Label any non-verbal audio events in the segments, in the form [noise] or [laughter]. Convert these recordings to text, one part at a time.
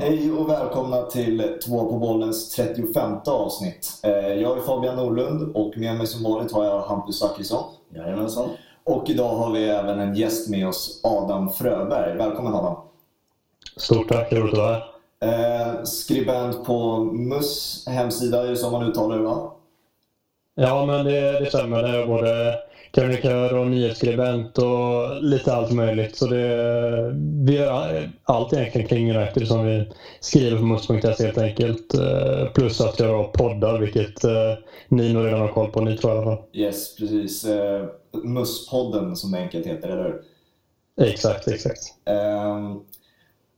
Hej och välkomna till Två på bollens 35 avsnitt. Eh, jag är Fabian Norlund och med mig som vanligt har jag Hampus Zachrisson. Jajamensan. Och idag har vi även en gäst med oss, Adam Fröberg. Välkommen Adam. Stort tack, roligt att vara här. Eh, skribent på MUS hemsida, är det så man uttalar det va? Ja, men det, det stämmer. Det är både krönikör och nyhetsskribent och lite allt möjligt. Så det, vi gör allt egentligen kring United som vi skriver på mus.se helt enkelt. Eh, plus att jag poddar, vilket eh, ni nog redan har koll på. Ni tror jag i alla fall. Yes, precis. Eh, Muspodden som det enkelt heter, eller hur? Exakt, exakt. Um,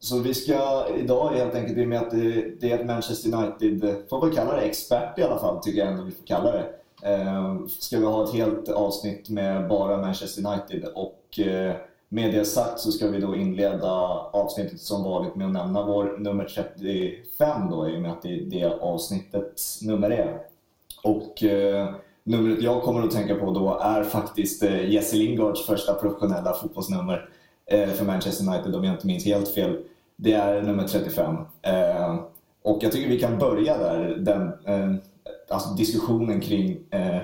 så vi ska idag helt enkelt, i och med att det, det är ett Manchester United, får vi kalla det expert i alla fall, tycker jag ändå vi får kalla det. Eh, ska vi ha ett helt avsnitt med bara Manchester United och eh, med det sagt så ska vi då inleda avsnittet som vanligt med att nämna vår nummer 35 då i och med att det är det avsnittets nummer är. Och eh, numret jag kommer att tänka på då är faktiskt eh, Jesse Lingards första professionella fotbollsnummer eh, för Manchester United om jag inte minns helt fel. Det är nummer 35. Ehm, och jag tycker vi kan börja där. Den, eh, alltså diskussionen kring eh,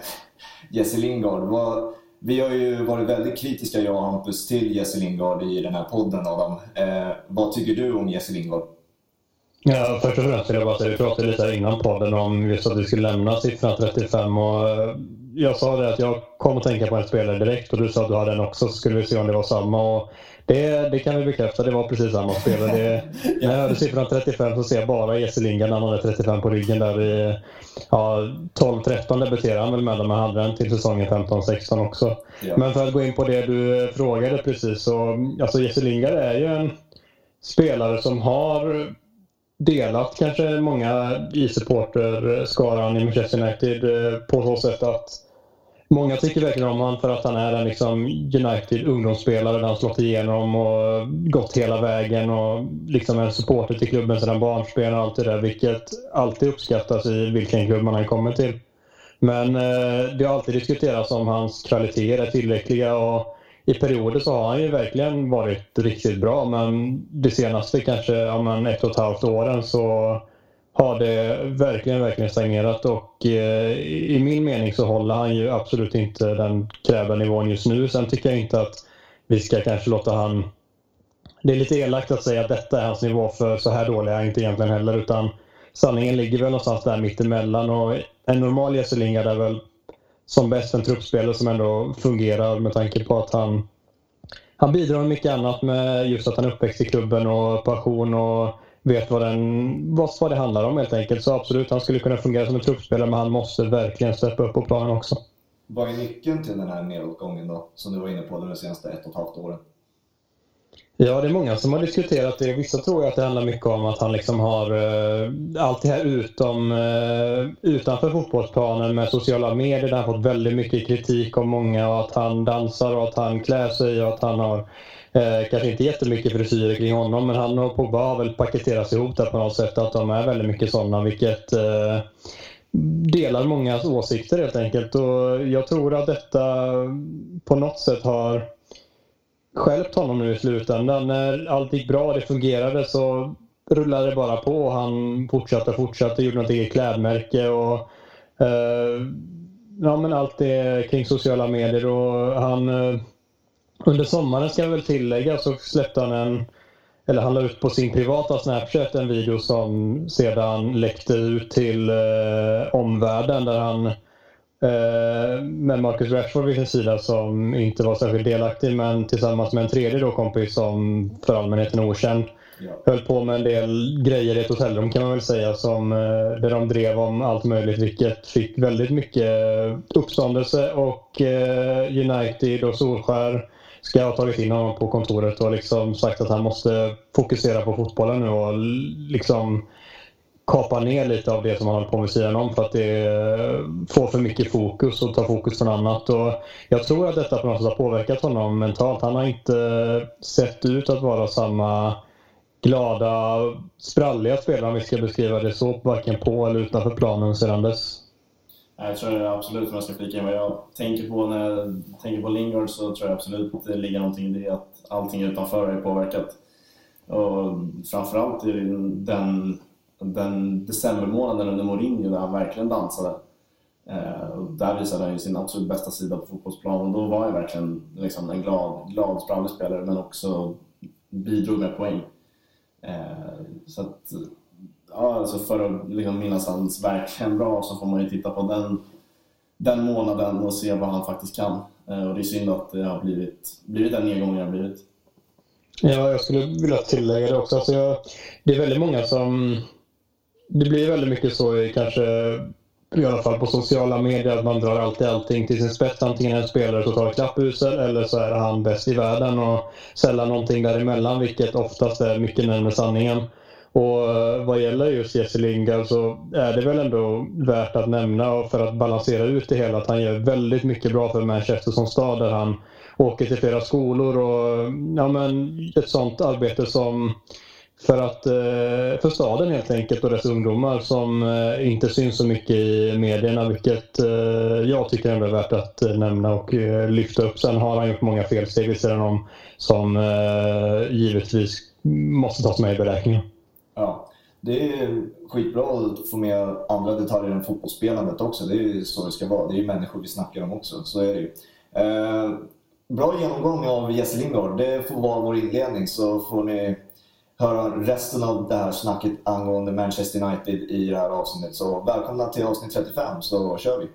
Jesse Lingard. Var, vi har ju varit väldigt kritiska, jag och Hampus, till Jesse Lingard i den här podden, Adam. Eh, vad tycker du om Jesse Lingard? Ja, först och främst vill jag bara säga, vi pratade lite innan podden om just att vi skulle lämna siffran 35 och eh, jag sa det att jag kom att tänka på en spelare direkt och du sa att du hade en också så skulle vi se om det var samma. Och det, det kan vi bekräfta, det var precis samma spelare. Det, när jag hörde siffran 35 så ser jag bara Jesse Lingard när han hade 35 på ryggen där i ja, 12-13 debuterade han väl med dem, men hade den till säsongen 15-16 också. Ja. Men för att gå in på det du frågade precis så, alltså Jesse Lingard är ju en spelare som har delat kanske många i supporterskaran i Manchester United eh, på så sätt att Många tycker verkligen om honom för att han är en liksom United ungdomsspelare där han slått igenom och gått hela vägen och liksom en supporter till klubben sedan barnsben och allt det där vilket alltid uppskattas i vilken klubb man än kommer till. Men eh, det har alltid diskuterats om hans kvaliteter är tillräckliga och i perioder så har han ju verkligen varit riktigt bra men det senaste kanske ja, ett och ett halvt åren så har det verkligen, verkligen stagnerat och eh, i min mening så håller han ju absolut inte den krävda nivån just nu. Sen tycker jag inte att vi ska kanske låta han... Det är lite elakt att säga att detta är hans nivå för så här dålig är han inte egentligen heller utan sanningen ligger väl någonstans där mittemellan och en normal Jesselinga är väl som bäst en truppspelare som ändå fungerar med tanke på att han han bidrar med mycket annat med just att han är uppväxt i klubben och passion och vet vad, den, vad, vad det handlar om helt enkelt. Så absolut, han skulle kunna fungera som en truppspelare men han måste verkligen steppa upp på planen också. Vad är nyckeln till den här nedåtgången då, som du var inne på de senaste ett och ett halvt åren? Ja, det är många som har diskuterat det. Vissa tror att det handlar mycket om att han liksom har uh, allt det här utom, uh, utanför fotbollsplanen med sociala medier där han fått väldigt mycket kritik av många och att han dansar och att han klär sig och att han har Eh, kanske inte jättemycket frisyrer kring honom men han och Pogba har väl paketerats ihop där på något sätt att de är väldigt mycket sådana vilket eh, delar mångas åsikter helt enkelt och jag tror att detta på något sätt har stjälpt honom nu i slutändan. När allt gick bra och det fungerade så rullade det bara på. Han fortsatte och fortsatte, gjorde något eget klädmärke och eh, ja, men allt det kring sociala medier. Och han, eh, under sommaren ska jag väl tillägga så släppte han en eller han la ut på sin privata Snapchat en video som sedan läckte ut till eh, omvärlden där han Eh, med Marcus Rashford vid sin sida som inte var särskilt delaktig men tillsammans med en tredje då kompis som för allmänheten okänd. Ja. Höll på med en del grejer i ett hotellrum kan man väl säga som, eh, där de drev om allt möjligt vilket fick väldigt mycket uppståndelse och eh, United och Solskär ska ha tagit in honom på kontoret och liksom sagt att han måste fokusera på fotbollen nu och liksom kapa ner lite av det som han håller på med sidan om för att det får för mycket fokus och tar fokus från annat. Och jag tror att detta på något sätt har påverkat honom mentalt. Han har inte sett ut att vara samma glada, spralliga spelare om vi ska beskriva det så, varken på eller utanför planen sedan dess. Eh, jag tror absolut, om jag ska flika in vad jag tänker på när jag tänker på Lingard så tror jag absolut att det ligger någonting i det att allting utanför har påverkat Och framförallt i den, den decembermånaden under Mourinho där han verkligen dansade. Eh, där visade han ju sin absolut bästa sida på fotbollsplanen. Då var jag verkligen liksom en glad, glad sprallig spelare men också bidrog med poäng. Eh, så att, ja, alltså för att liksom minnas hans verkligen bra så får man ju titta på den, den månaden och se vad han faktiskt kan. Eh, och det är synd att det har blivit, blivit den nedgången det har blivit. Ja, jag skulle vilja tillägga det också. Alltså jag, det är väldigt många som... Det blir väldigt mycket så i kanske i alla fall på sociala medier att man drar alltid allting till sin spets. Antingen är en spelare totalt klappusel eller så är han bäst i världen och sällan någonting däremellan vilket oftast är mycket närmare sanningen. Och eh, vad gäller just Jesse Lingard så är det väl ändå värt att nämna för att balansera ut det hela att han gör väldigt mycket bra för Manchester som stad där han åker till flera skolor och ja, men ett sånt arbete som för, att, eh, för staden helt enkelt och dess ungdomar som eh, inte syns så mycket i medierna vilket jag tycker ändå är värt att nämna och lyfta upp. Sen har han gjort många felsteg vid sidan om som givetvis måste tas med i beräkningen. Ja, det är skitbra att få med andra detaljer än fotbollsspelandet också. Det är ju så det ska vara. Det är ju människor vi snackar om också. Så är det ju. Eh, bra genomgång av Jesse Lingard. Det får vara vår inledning så får ni höra resten av det här snacket angående Manchester United i det här avsnittet. Så välkomna till avsnitt 35 så kör vi!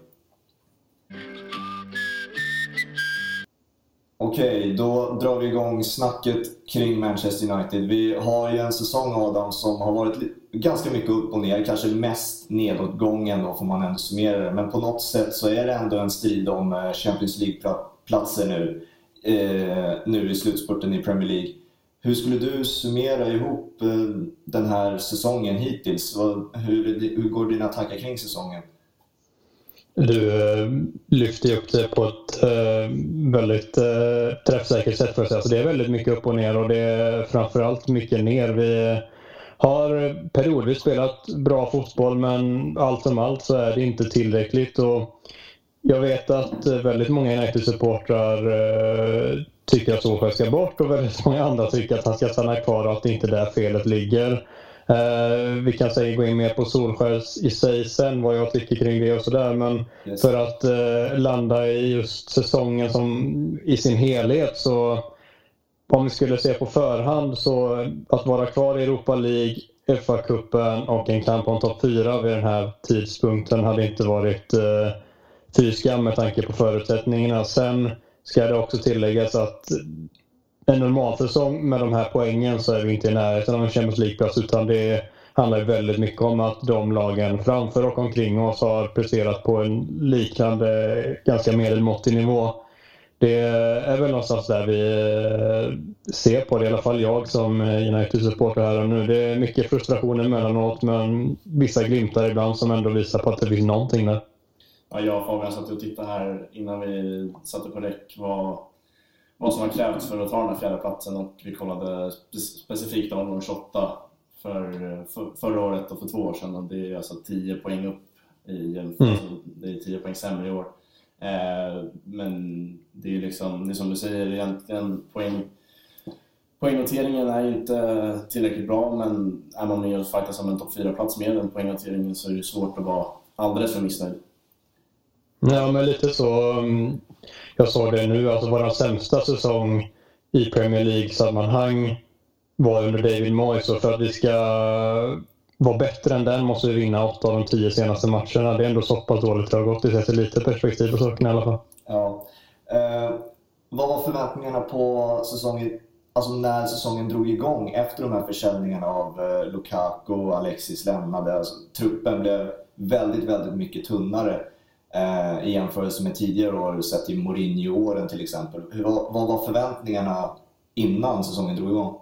Okej, då drar vi igång snacket kring Manchester United. Vi har ju en säsong, Adam, som har varit ganska mycket upp och ner. Kanske mest nedåtgången då, får man ändå summera det. Men på något sätt så är det ändå en strid om eh, Champions League-platser nu. Eh, nu i slutspurten i Premier League. Hur skulle du summera ihop eh, den här säsongen hittills? Hur, hur går dina tankar kring säsongen? Du eh, lyfter upp det på ett eh, väldigt eh, träffsäkert sätt. För att. Så det är väldigt mycket upp och ner och det är framförallt mycket ner. Vi har periodvis spelat bra fotboll men allt som allt så är det inte tillräckligt. Och jag vet att väldigt många United-supportrar tycker att Solskjaer ska bort och väldigt många andra tycker att han ska stanna kvar och att det inte är där felet ligger. Uh, vi kan säga gå in mer på Solskär i sig sen, vad jag tycker kring det och sådär. Men yes. för att uh, landa i just säsongen som, i sin helhet så om vi skulle se på förhand så att vara kvar i Europa League, FA-cupen och en kamp om topp 4 vid den här tidpunkten hade inte varit uh, fy skam med tanke på förutsättningarna. Sen ska det också tilläggas att en normalsäsong med de här poängen så är vi inte i närheten av en Champions League-plats utan det handlar väldigt mycket om att de lagen framför och omkring oss har presterat på en liknande, ganska medelmåttig nivå. Det är väl någonstans där vi eh, ser på det, i alla fall jag som eh, United-supporter här och nu. Det är mycket frustration emellanåt men vissa glimtar ibland som ändå visar på att det finns någonting där. Ja, jag och Fabian satt och tittade här innan vi satte på räck vad vad som har krävts för att ta den här fjärde platsen och vi kollade specifikt omgång 28 för, för, förra året och för två år sedan och det är alltså 10 poäng upp i mm. alltså, det är 10 poäng sämre i år. Eh, men det är liksom, det är som du säger, egentligen poäng Poängnoteringen är inte tillräckligt bra, men är man med och fightas om en topp 4-plats med den poängnoteringen så är det svårt att vara alldeles för missnöjd. Ja, men lite så. Jag såg det nu, alltså vår sämsta säsong i Premier League-sammanhang var under David Moyes och för att vi ska vara bättre än den måste vi vinna åtta av de tio senaste matcherna. Det är ändå så pass dåligt det har gått. Det sätter lite perspektiv på saken i alla fall. Ja. Eh, vad var förväntningarna på säsongen, alltså när säsongen drog igång efter de här försäljningarna av eh, Lukaku och Alexis lämnade? Alltså, truppen blev väldigt, väldigt mycket tunnare eh, i jämförelse med tidigare år, sett i Mourinho-åren till exempel. Hur, vad var förväntningarna innan säsongen drog igång?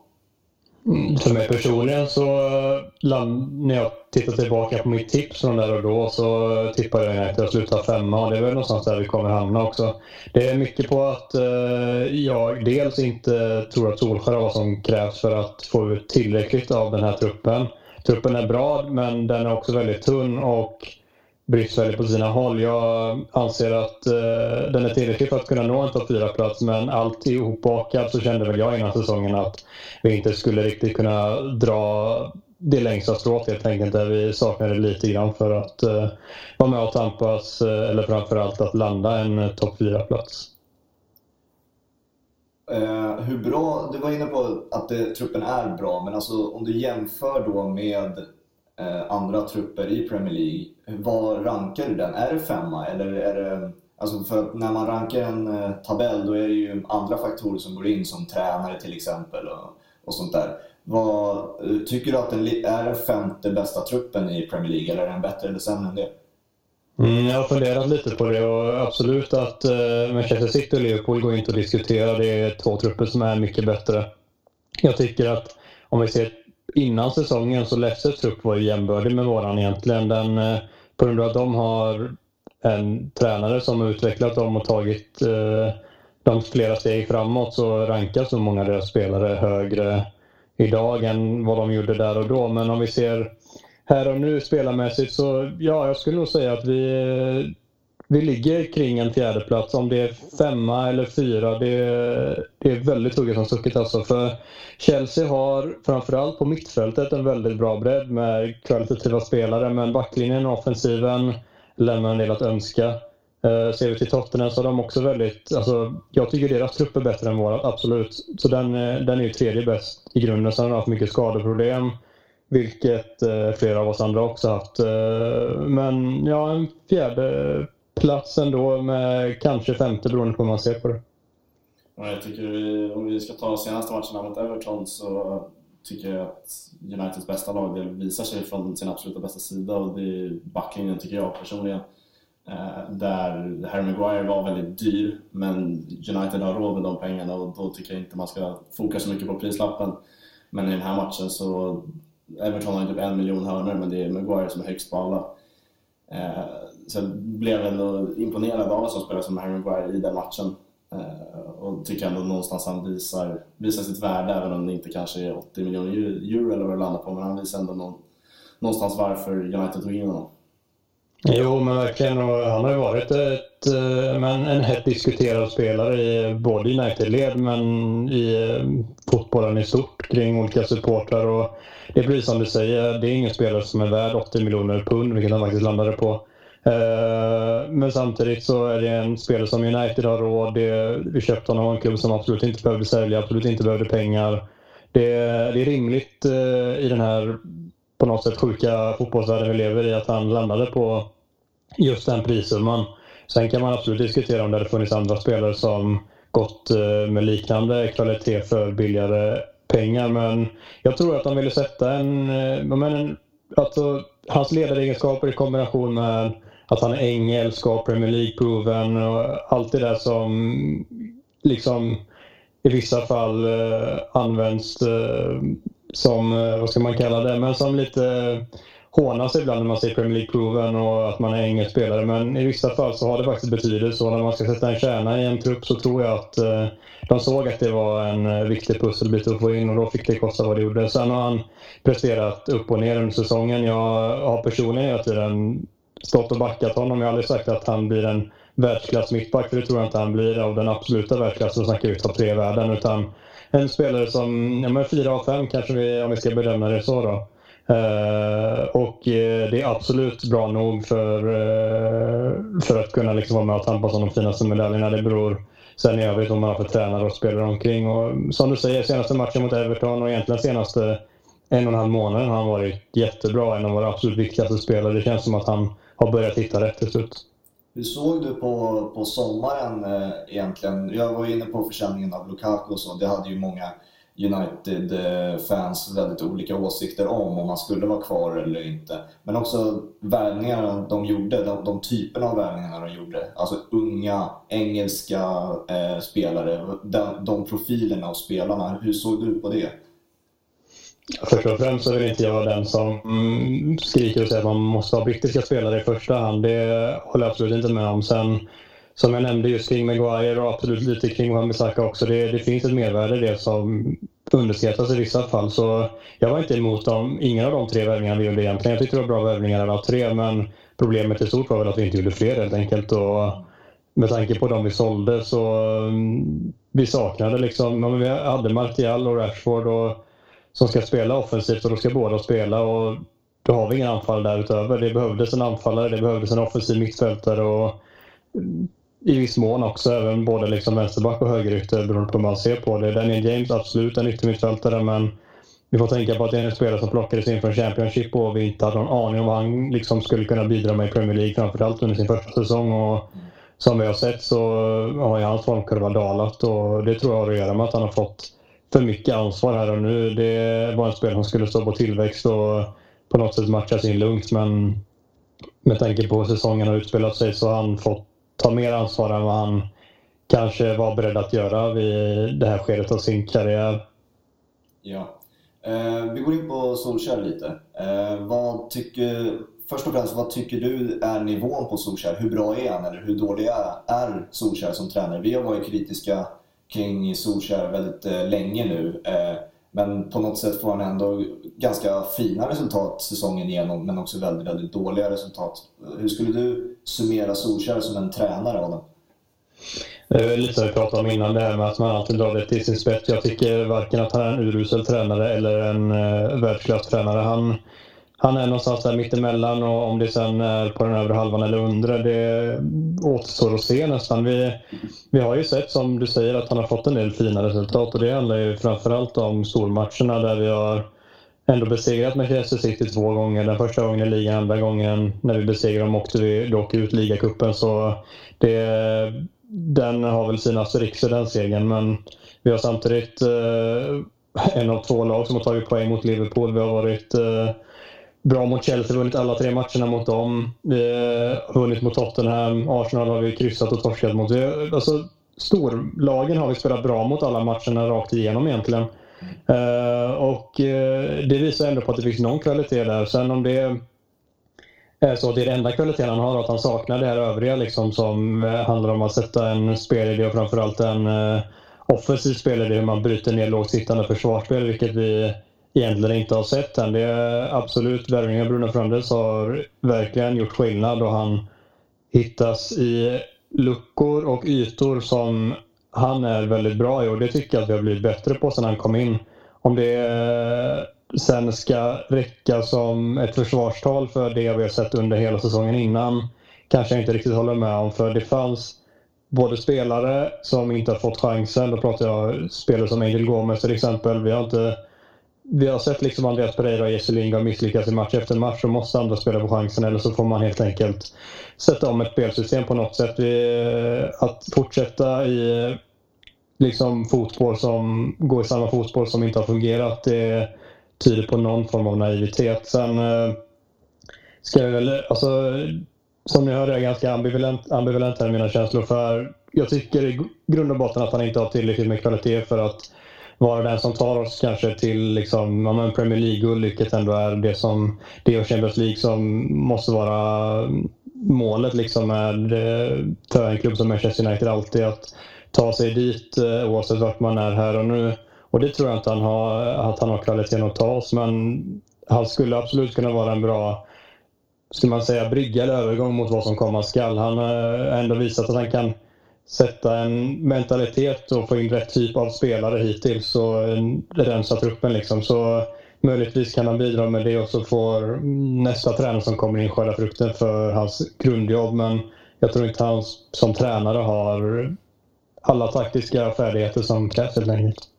Mm, för mig personligen så, eh, när jag tittar tillbaka på mitt tips från där och då så tippade jag att jag slutar femma och det är väl någonstans där vi kommer hamna också. Det är mycket på att eh, jag dels inte tror att Solskjaer har vad som krävs för att få ut tillräckligt av den här truppen. Truppen är bra men den är också väldigt tunn och bristfällig på sina håll. Jag anser att eh, den är tillräcklig för att kunna nå en topp 4-plats men allt ihopbakat så kände väl jag innan säsongen att vi inte skulle riktigt kunna dra det längsta strået helt enkelt där vi saknade lite grann för att eh, vara med och tampas eh, eller framförallt att landa en eh, topp 4-plats. Eh, hur bra, du var inne på att det, truppen är bra, men alltså om du jämför då med Eh, andra trupper i Premier League, vad rankar du den? Är det femma eller är det Alltså för att när man rankar en eh, tabell då är det ju andra faktorer som går in som tränare till exempel och, och sånt där. Vad, eh, tycker du att den är den femte bästa truppen i Premier League eller är den bättre eller sämre än det? Mm, jag har funderat lite på det och absolut att eh, Manchester City och Liverpool går inte att diskutera. Det är två trupper som är mycket bättre. Jag tycker att om vi ser innan säsongen så Leicesters trupp var ju jämbördig med våran egentligen. Den, eh, på grund av att de har en tränare som har utvecklat dem och tagit eh, dem flera steg framåt så rankas så många av deras spelare högre idag än vad de gjorde där och då. Men om vi ser här och nu spelarmässigt så ja, jag skulle nog säga att vi, vi ligger kring en fjärdeplats. Om det är femma eller fyra, det, det är väldigt hugget som stucket alltså. För Chelsea har framförallt på mittfältet en väldigt bra bredd med kvalitativa spelare, men backlinjen och offensiven lämnar en del att önska. Uh, ser vi till Tottenham så har de också väldigt... Alltså, jag tycker deras trupp är bättre än vår absolut. Så den, eh, den är ju tredje bäst i grunden. Sen har de haft mycket skadeproblem. Vilket eh, flera av oss andra också haft. Eh, men ja, en fjärde plats ändå med kanske femte beroende på hur man ser på det. Ja, jag tycker vi, om vi ska ta senaste matcherna mot Everton så tycker jag att Uniteds bästa lag visar sig från sin absoluta bästa sida och det är backlinjen tycker jag personligen. Eh, där Harry Maguire var väldigt dyr men United har råd med de pengarna och då tycker jag inte man ska fokusera så mycket på prislappen. Men i den här matchen så Everton har typ en miljon hörnor men det är Maguire som är högst på alla. Eh, Sen så jag blev ändå imponerad av en sån spelare som Harry Maguire i den matchen. Eh, och tycker ändå någonstans han visar, visar sitt värde även om det inte kanske är 80 miljoner euro eller vad det landar på. Men han visar ändå någon, någonstans varför United tog in honom. Jo, men verkligen. Och han har ju varit ett, eh, men en hett diskuterad spelare i både United-led men i eh, fotbollen i stort kring olika supportrar. Och det blir som du säger, det är ingen spelare som är värd 80 miljoner pund, vilket han faktiskt landade på. Eh, men samtidigt så är det en spelare som United har råd. Vi köpte honom av en klubb som absolut inte behövde sälja, absolut inte behövde pengar. Det, det är rimligt eh, i den här på något sätt sjuka fotbollsvärlden vi lever i att han landade på just den prissumman. Sen kan man absolut diskutera om det hade funnits andra spelare som gått eh, med liknande kvalitet för billigare pengar. Men jag tror att de ville sätta en... Men, alltså, hans ledaregenskaper i kombination med att han är engelsk och Premier League-proven och allt det där som liksom i vissa fall eh, används eh, som, eh, vad ska man kalla det, men som lite hånas ibland när man ser Premier League-proven och att man är engelsk spelare. Men i vissa fall så har det faktiskt betydelse och när man ska sätta en kärna i en trupp så tror jag att eh, de såg att det var en eh, viktig pusselbit att få in och då fick det kosta vad det gjorde. Sen har han presterat upp och ner under säsongen. Jag har personligen hela tiden stått och backat honom. Jag har aldrig sagt att han blir en världsklass mittback, för det tror jag inte han blir av den absoluta världsklassen. Då snackar vi tre världen. Utan en spelare som, ja men 4 av 5 kanske vi, om vi ska bedöma det så då. Uh, och uh, det är absolut bra nog för, uh, för att kunna liksom vara med och tampas om de finaste medaljerna. Det beror sen i övrigt om man har för tränare och spelare omkring. Och, som du säger, senaste matchen mot Everton och egentligen senaste en och en halv månaden har han varit jättebra. En av våra absolut viktigaste spelare. Det känns som att han har börjat hitta rätt till slut. Hur såg du på, på sommaren eh, egentligen? Jag var inne på försäljningen av Lukaku och så. Det hade ju många United-fans väldigt olika åsikter om, om han skulle vara kvar eller inte. Men också värvningarna de gjorde, de, de typerna av värvningarna de gjorde. Alltså unga, engelska eh, spelare, de, de profilerna av spelarna. Hur såg du på det? Först och främst så vill inte jag vara den som skriker och säger att man måste ha brittiska spelare i första hand. Det håller jag absolut inte med om. Sen, som jag nämnde just kring Maguire och absolut lite kring Wan-Bissaka också. Det, det, finns ett mervärde i det som underskattas i vissa fall. Så jag var inte emot dem, ingen av de tre värvningarna vi gjorde egentligen. Jag tyckte det var bra värvningar alla tre. Men problemet i stort var väl att vi inte gjorde fler helt enkelt. Och med tanke på de vi sålde så mm, vi saknade liksom, vi hade Martial och Rashford och, som ska spela offensivt och då ska båda spela och då har vi ingen anfall därutöver. Det behövdes en anfallare, det behövdes en offensiv mittfältare och eh, i viss mån också även både liksom vänsterback och högerytter beroende på hur man ser på det. Daniel James absolut en yttermittfältare men vi får tänka på att det är en spelare som plockades in från Championship och vi inte hade någon aning om vad han liksom skulle kunna bidra med i Premier League framförallt under sin första säsong. Och som vi har sett så har ju hans formkurva dalat och det tror jag har att göra med att han har fått för mycket ansvar här och nu. Det var en spelare som skulle stå på tillväxt och på något sätt matchas in lugnt men med tanke på hur säsongen har utspelat sig så har han fått ta mer ansvar än vad han kanske var beredd att göra vid det här skedet av sin karriär. Ja. Eh, vi går in på Solskjaer lite. Eh, vad tycker, först och främst, vad tycker du är nivån på Solskjaer? Hur bra är han eller hur dålig är Solskjaer som tränare? Vi har varit kritiska kring Solskjaer väldigt eh, länge nu. Eh, men på något sätt får han ändå ganska fina resultat säsongen igenom, men också väldigt, väldigt dåliga resultat. Hur skulle du summera Solskjaer som en tränare, Adam? Det är lite som vi pratade om innan, det här med att man alltid drar det till sin spets. Jag tycker varken att han är en urusel tränare eller en eh, uh, världsklasstränare. Han, han är någonstans där mittemellan och om det sen är på den övre halvan eller undre, det återstår att se nästan. Vi, vi har ju sett, som du säger, att han har fått en del fina resultat och det handlar ju framförallt om stormatcherna där vi har ändå besegrat Manchester City två gånger. Den första gången i ligan, andra gången när vi besegrade dem åkte vi dock ut ligacupen. Så det, den har väl sina asterixer den segern, men vi har samtidigt eh, en av två lag som har tagit poäng mot Liverpool. Vi har varit eh, bra mot Chelsea, vunnit alla tre matcherna mot dem. Vi har vunnit mot Tottenham, Arsenal har vi kryssat och torskat mot. Vi, alltså, storlagen har vi spelat bra mot alla matcherna rakt igenom egentligen. Uh, och uh, det visar ändå på att det finns någon kvalitet där. Sen om det är så att det är den enda kvaliteten han har, att han saknar det här övriga liksom, som uh, handlar om att sätta en spelidé och framförallt en offensiv spelidé, hur man bryter ner lågt sittande försvarsspel, vilket vi egentligen inte har sett än. Det är absolut, värvningen av Bruno Fernandes har verkligen gjort skillnad och han hittas i luckor och ytor som han är väldigt bra i och det tycker jag att vi har blivit bättre på sedan han kom in. Om det sen ska räcka som ett försvarstal för det vi har sett under hela säsongen innan kanske jag inte riktigt håller med om för det fanns både spelare som inte har fått chansen, då pratar jag spelare som Angel Gomez till exempel. Vi har inte vi har sett liksom Andreas Pereira och Jesse Lingard misslyckas i match efter match så måste andra spela på chansen eller så får man helt enkelt sätta om ett spelsystem på något sätt. Eh, att fortsätta i eh, liksom fotboll som går i samma fotboll som inte har fungerat det tyder på någon form av naivitet. Sen eh, ska jag väl, alltså, som ni hör är jag ganska ambivalent, ambivalent här i mina känslor för jag tycker i grund och botten att han inte har tillräckligt med kvalitet för att vara den som tar oss kanske till liksom, ja, Premier League-guld, vilket ändå är det som det och Champions League som måste vara målet liksom med eh, för en klubb som Manchester United alltid att ta sig dit eh, oavsett vart man är här och nu. Och det tror jag inte han har, att han har kvaliteten att ta oss, men han skulle absolut kunna vara en bra ska man säga, brygga eller övergång mot vad som komma skall. Han har ändå visat att han kan sätta en mentalitet och få in rätt typ av spelare hittills och eh, rensa truppen. Liksom. Så möjligtvis kan han bidra med det och så får nästa tränare som kommer in skörda frukten för hans grundjobb. Men jag tror inte han som tränare har alla taktiska färdigheter som krävs helt enkelt.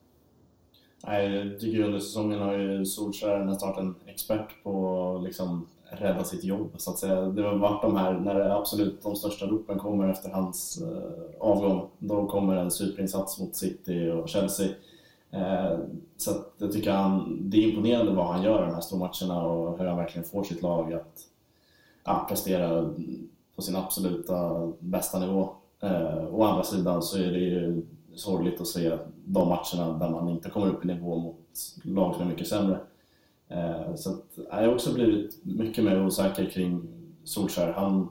Nej, jag tycker under säsongen har ju Solskjaer nästan varit en expert på liksom rädda sitt jobb så att säga. Det har varit de här, när det absolut de största ropen kommer efter hans eh, avgång, då kommer en superinsats mot City och Chelsea. Eh, så att jag tycker han, det är imponerande vad han gör i de här stormatcherna och hur han verkligen får sitt lag att ja, prestera på sin absoluta bästa nivå. Eh, å andra sidan så är det ju sorgligt att se de matcherna där man inte kommer upp i nivå mot lag som är mycket sämre. Eh, så att, jag har också blivit mycket mer osäker kring Solskjaer. Han,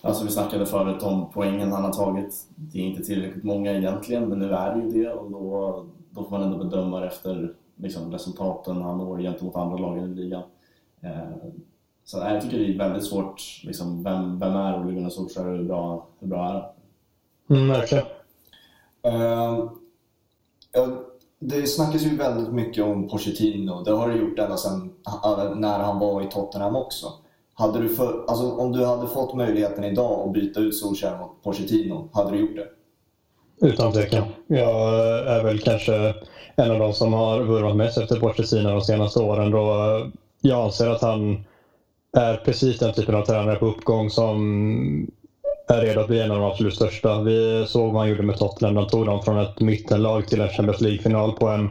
alltså vi snackade förut om poängen han har tagit. Det är inte tillräckligt många egentligen, men nu är det ju det och då, då får man ändå bedöma efter liksom, resultaten han når gentemot andra lagen i ligan. Eh, Så jag tycker det är väldigt svårt. Liksom, vem, vem är Ole Gunnar Solskjaer och hur bra, hur bra är han? Mm, verkligen. Uh, det snackas ju väldigt mycket om Pochettino. Det har det gjort ända sedan när han var i Tottenham också. Hade du för, alltså, om du hade fått möjligheten idag att byta ut Solskjaer mot Pochettino, hade du gjort det? Utan tvekan. Jag är väl kanske en av de som har vurmat mest efter Pochettino de senaste åren. Då jag anser att han är precis den typen av tränare på uppgång som är redo att bli en av de absolut största. Vi såg vad han gjorde med Tottenham. De tog dem från ett mittenlag till en Champions League-final på en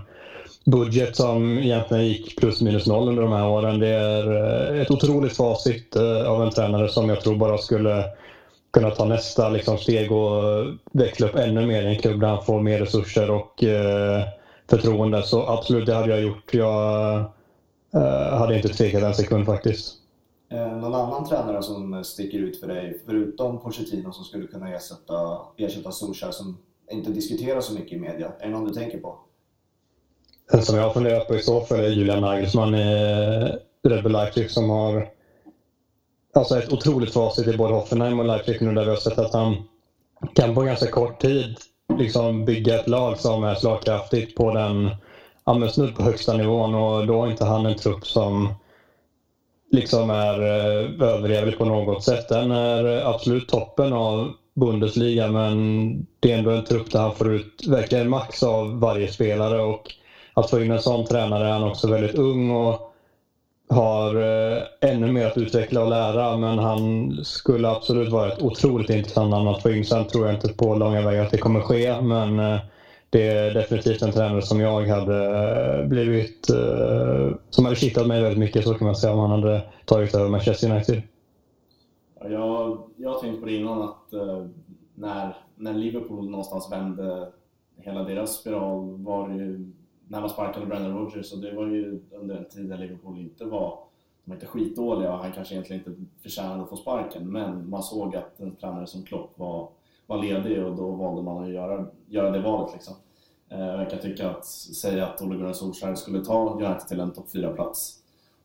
budget som egentligen gick plus minus noll under de här åren. Det är eh, ett otroligt facit eh, av en tränare som jag tror bara skulle kunna ta nästa liksom, steg och eh, växla upp ännu mer i en klubb där han får mer resurser och eh, förtroende. Så absolut, det hade jag gjort. Jag eh, hade inte tvekat en sekund faktiskt. Eh, någon annan tränare som sticker ut för dig, förutom Pochettino som skulle kunna ersätta, ersätta Solskjaer som inte diskuteras så mycket i media? Är det någon du tänker på? Den som jag har funderat på i så fall är Julian Nagelsmann i eh, Red Bull Leipzig som har alltså ett otroligt facit i både Hoffenheim och Leipzig nu där vi har sett att han kan på ganska kort tid liksom bygga ett lag som är slagkraftigt på den ja, snudd på högsta nivån och då har inte han en trupp som liksom är eh, överjävlig på något sätt. Den är eh, absolut toppen av Bundesliga men det är ändå en trupp där han får ut verkligen max av varje spelare och att få in en sån tränare är han också väldigt ung och har eh, ännu mer att utveckla och lära men han skulle absolut vara ett otroligt intressant namn att få in. Sen tror jag inte på långa vägar att det kommer ske men eh, det är definitivt en tränare som jag hade eh, blivit... Eh, som hade kittat mig väldigt mycket så kan man säga om han hade tagit över Manchester United. Jag, jag har tänkt på det innan att eh, när, när Liverpool någonstans vände hela deras spiral var det ju när man sparkade Brendan Rodgers och det var ju under en tid när Liverpool inte var de var inte skitdåliga och han kanske egentligen inte förtjänade att få sparken men man såg att en tränare som Klopp var var ledig och då valde man att göra, göra det valet. Liksom. Eh, jag kan tycka att säga att Ole Gunnar Solskjaer skulle ta United till en topp 4-plats.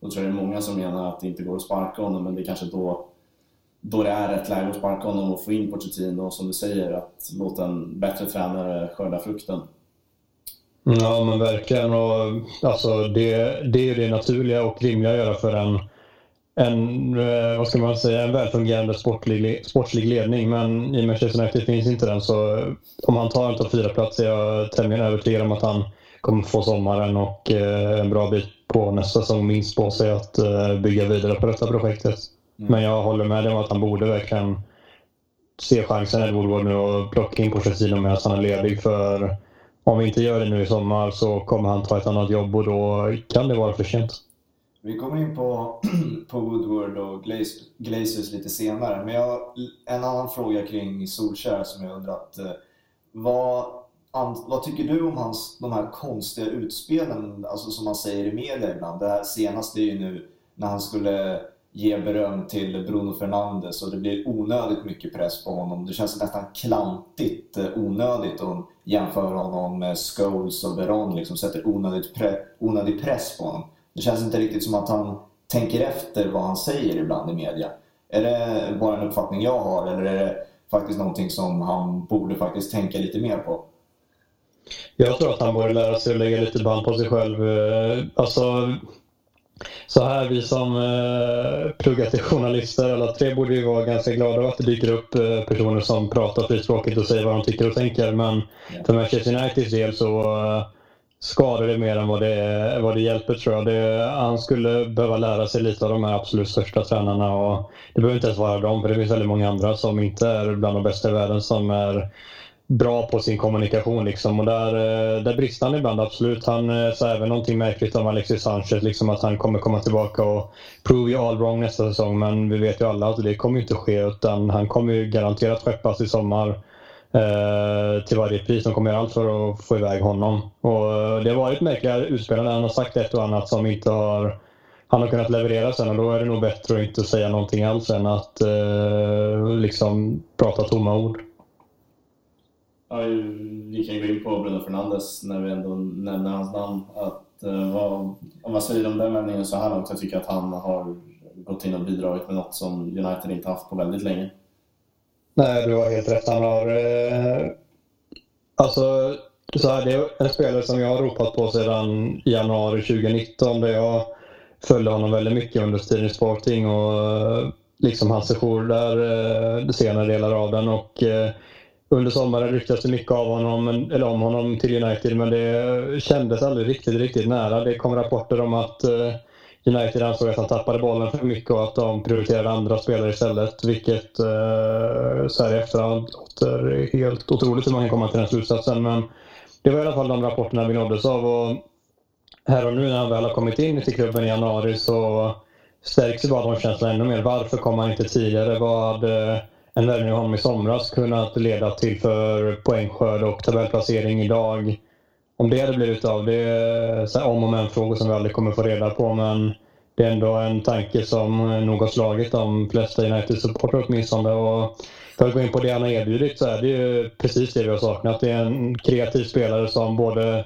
Då tror jag det är många som menar att det inte går att sparka honom, men det är kanske då, då det är rätt läge att sparka honom och få in Pochettino och som du säger, att låta en bättre tränare skörda frukten. Ja, men verkligen. Och, alltså, det, det är det naturliga och rimliga att göra för en en, eh, vad ska man säga, en välfungerande sportlig, sportslig ledning. Men i Manchester United finns inte den. Så om han tar en topp 4-plats är jag tämligen övertygad om att han kommer få sommaren och eh, en bra bit på nästa säsong minst på sig att eh, bygga vidare på detta projektet. Mm. Men jag håller med dig om att han borde verkligen se chansen Ed Woodward nu och plocka in Pochettino medan han är ledig. För om vi inte gör det nu i sommar så kommer han ta ett annat jobb och då kan det vara för sent. Vi kommer in på, [clears throat] på Woodward och Glazers lite senare. Men jag en annan fråga kring Solskär som jag undrat. Eh, vad, vad tycker du om hans, de här konstiga utspelen, alltså som man säger i media ibland? Det här senaste är ju nu när han skulle ge beröm till Bruno Fernandes och det blir onödigt mycket press på honom. Det känns nästan klantigt eh, onödigt att jämföra honom med Scholes och Veron, liksom sätter onödigt pre onödig press på honom. Det känns inte riktigt som att han tänker efter vad han säger ibland i media. Är det bara en uppfattning jag har eller är det faktiskt någonting som han borde faktiskt tänka lite mer på? Jag tror att han borde lära sig att lägga lite band på sig själv. Eh, alltså, så här, vi som eh, pluggar till journalister, alla tre borde ju vara ganska glada över att det dyker upp eh, personer som pratar frispråkigt och säger vad de tycker och tänker. Men för Manchester Uniteds del så eh, skadar det mer än vad det, vad det hjälper tror jag. Det, han skulle behöva lära sig lite av de här absolut största tränarna. Och det behöver inte ens vara dem, för det finns väldigt många andra som inte är bland de bästa i världen som är bra på sin kommunikation. Liksom. Och där, eh, där brister han ibland, absolut. Han eh, sa även någonting märkligt om Alexis Sanchez, liksom att han kommer komma tillbaka och prove you all wrong nästa säsong. Men vi vet ju alla att det kommer inte ske, utan han kommer ju garanterat skeppas i sommar Eh, till varje pris. De kommer göra allt för att få iväg honom. Och eh, det har varit märkliga utspel han har sagt ett och annat som inte har han har kunnat leverera sen och då är det nog bättre att inte säga någonting alls än att eh, liksom prata tomma ord. Ja, vi kan ju gå in på Bruno Fernandes när vi ändå nämner hans namn. Att, eh, vad, om man säger om den vändningen så här långt, jag tycker att han har gått in och bidragit med något som United inte haft på väldigt länge. Nej, du har helt rätt. Han har... Eh, alltså, så här, det är en spelare som jag har ropat på sedan januari 2019 där jag följde honom väldigt mycket under tiden i Sporting och eh, liksom hans sejour där, eh, senare delar av den. Och, eh, under sommaren ryktades det mycket av honom, eller om honom till United men det kändes aldrig riktigt, riktigt nära. Det kom rapporter om att eh, United ansåg att han tappade bollen för mycket och att de prioriterade andra spelare istället. Vilket eh, så här i efterhand låter helt otroligt hur man kan komma till den slutsatsen. Men det var i alla fall de rapporterna vi nåddes av. Och här och nu när han väl har kommit in till klubben i januari så stärks ju bara de känslorna ännu mer. Varför kom han inte tidigare? Vad hade en värvning av honom i somras kunnat leda till för poängskörd och tabellplacering idag? Om det hade blivit av, det är om och men-frågor som vi aldrig kommer få reda på. Men det är ändå en tanke som nog har slagit de flesta United-supportrar åtminstone. Och för att gå in på det han har erbjudit så är det ju precis det vi har saknat. Det är en kreativ spelare som både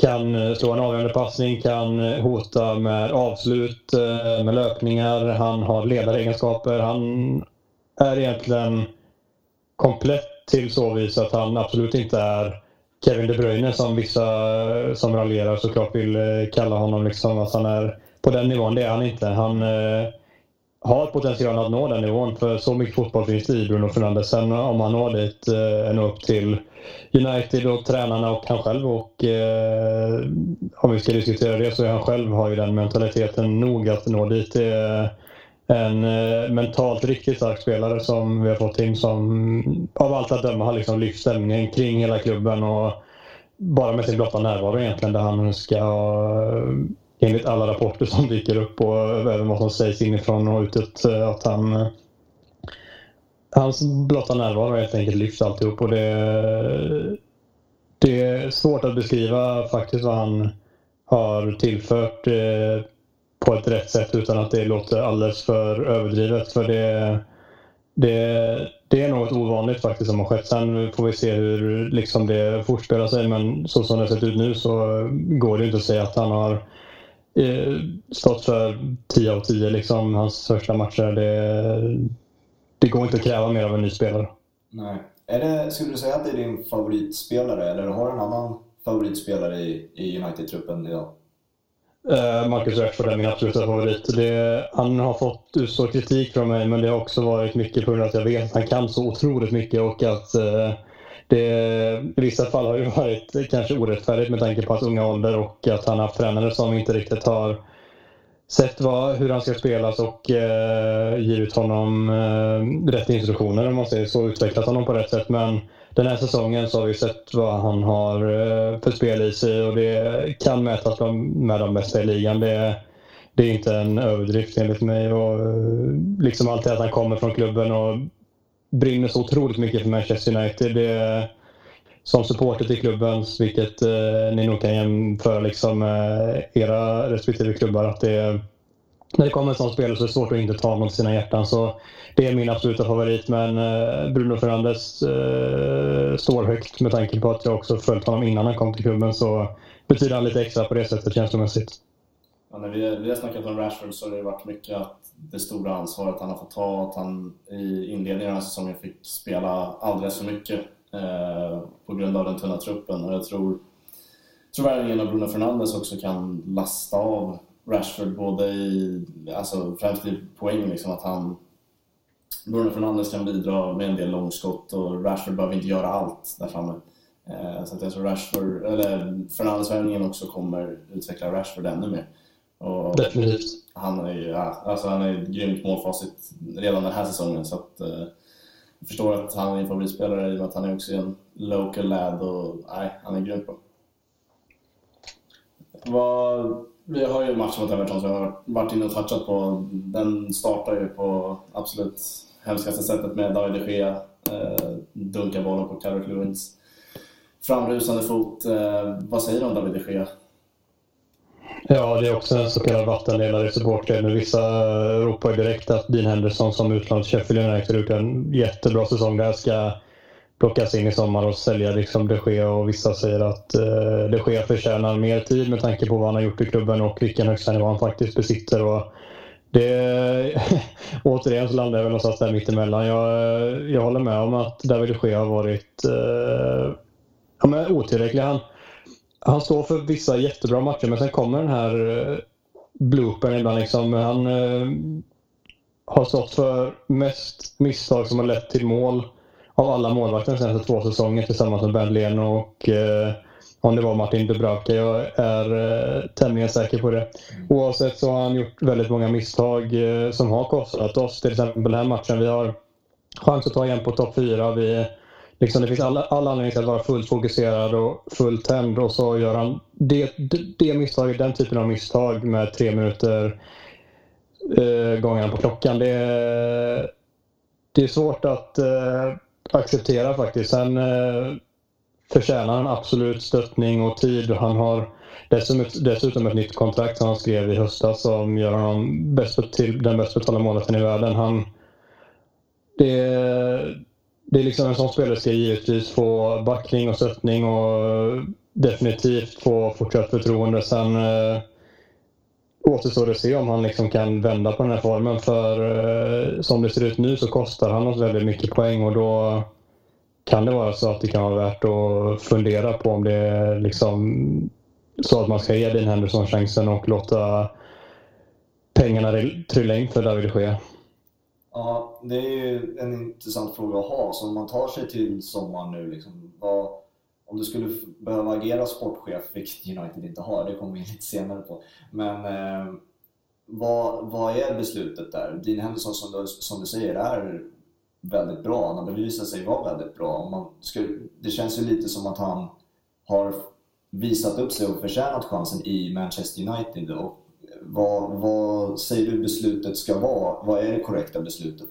kan slå en avgörande passning, kan hota med avslut, eh, med löpningar. Han har ledaregenskaper. Han är egentligen komplett till så vis att han absolut inte är Kevin De Bruyne som vissa eh, som raljerar såklart vill eh, kalla honom. Liksom, att han är på den nivån. Det är han inte. Han eh, har potential att nå den nivån. För så mycket fotboll finns det i Bruno Fernandes. Sen om han når dit, eh, nå upp till United och tränarna och han själv. Och eh, om vi ska diskutera det så är han själv har ju den mentaliteten nog att nå dit. Det en eh, mentalt riktigt stark spelare som vi har fått in som av allt att döma har liksom lyft stämningen kring hela klubben. och bara med sin blotta närvaro egentligen där han ska eh, enligt alla rapporter som dyker upp och även vad som sägs inifrån och utåt eh, att han eh, hans blotta närvaro har helt enkelt lyft alltihop och det, det är svårt att beskriva faktiskt vad han har tillfört eh, på ett rätt sätt utan att det låter alldeles för överdrivet. För det, det, det är något ovanligt faktiskt som har skett. Sen får vi se hur liksom det fortspelar sig men så som det har sett ut nu så går det inte att säga att han har eh, stått för 10 av 10 liksom hans första matcher. Det, det går inte att kräva mer av en ny spelare. Nej. Är det, skulle du säga att det är din favoritspelare eller har du en annan favoritspelare i, i United-truppen idag? Eh, Marcus Rashford är min absoluta favorit. Det, han har fått utstå kritik från mig men det har också varit mycket på grund av att jag vet att han kan så otroligt mycket och att eh, det, i vissa fall har ju [laughs] varit kanske orättfärdigt med tanke på hans unga ålder och att han har haft tränare som inte riktigt har sett vad, hur han ska spelas och eh, givit honom eh, rätt instruktioner om man säger så, utvecklat honom på rätt sätt. Men den här säsongen så har vi sett vad han har eh, för spel i sig och det kan mätas med de bästa i ligan. Det, det är inte en överdrift enligt mig. Och, eh, liksom alltid att han kommer från klubben och brinner så otroligt mycket för Manchester United. Det, som supporter till klubben, vilket eh, ni nog kan jämföra liksom, med era respektive klubbar, att det när det kommer en sån spelare så är det svårt att inte ta honom till sina hjärtan. Så det är min absoluta favorit. Men eh, Bruno Fernandes eh, står högt med tanke på att jag också följt honom innan han kom till klubben. Så betyder han lite extra på det sättet känslomässigt. Ja, när vi, vi har snackat om Rashford så har det varit mycket att det stora ansvaret han har fått ta. Att han i inledningen av säsongen fick spela alldeles för mycket eh, på grund av den tunna truppen. Och jag tror, tror värvningen av Bruno Fernandes också kan lasta av Rashford både i, alltså främst i poäng, liksom att han Bruno Fernandes kan bidra med en del långskott och Rashford behöver inte göra allt där framme. Eh, så att jag tror Rashford, eller Fernandes-värvningen också kommer utveckla Rashford ännu mer. Och Definitivt. Han är ju ja, alltså han är grymt målfacit redan den här säsongen så att eh, jag förstår att han är en favoritspelare i och med att han är också en local lad och nej, han är grym på. Vad vi har ju en match mot Everton som jag har varit inne och touchat på. Den startar ju på absolut hemskaste sättet med David de Gea. Eh, dunkar bollen på Carrick Lewins framrusande fot. Eh, vad säger du om David de Gea? Ja, det är också en så kallad vattendelare i supportleden. Vissa ropar direkt att Dean Henderson som utlandschef Sheffield United gjort en jättebra säsong där ska plockas in i sommar och sälja liksom de Gea och vissa säger att eh, de Gea förtjänar mer tid med tanke på vad han har gjort i klubben och vilken högsta nivå han faktiskt besitter. Och Det, [laughs] återigen så landar jag väl någonstans där mittemellan. Jag, eh, jag håller med om att David de Gea har varit eh, ja, men otillräcklig. Han, han står för vissa jättebra matcher men sen kommer den här eh, bloopern ibland. Liksom. Han eh, har stått för mest misstag som har lett till mål av alla målvakter de senaste två säsonger tillsammans med Ben Leno och eh, om det var Martin Dubravka. Jag är eh, tämligen säker på det. Oavsett så har han gjort väldigt många misstag eh, som har kostat oss. Till exempel den här matchen. Vi har chans att ta igen på topp fyra. Vi, liksom, det finns alla, alla anledningar att vara fullt fokuserad och fullt tänd och så gör han det, det, det misstaget, den typen av misstag med tre minuter eh, gången på klockan. Det, det är svårt att eh, acceptera faktiskt. Sen eh, förtjänar han absolut stöttning och tid. Han har dessutom ett nytt kontrakt som han skrev i höstas som gör honom bäst till den bäst betalda målvakten i världen. Han, det, det är liksom en sån spelare ska givetvis få backning och stöttning och definitivt få fortsatt förtroende. Sen eh, återstår att se om han liksom kan vända på den här formen. För eh, som det ser ut nu så kostar han oss väldigt mycket poäng och då kan det vara så att det kan vara värt att fundera på om det är liksom så att man ska ge Dean Henderson chansen och låta pengarna trilla in för David de Gea. Ja, det är ju en intressant fråga att ha. Så om man tar sig till sommaren nu, liksom, vad, om du skulle behöva agera sportchef, vilket United inte har, det kommer vi in lite senare på. Men eh, vad, vad är beslutet där? Dean Henderson, som du, som du säger, är väldigt bra. Han har bevisat sig vara väldigt bra. Man skulle, det känns ju lite som att han har visat upp sig och förtjänat chansen i Manchester United. Och vad, vad säger du beslutet ska vara? Vad är det korrekta beslutet?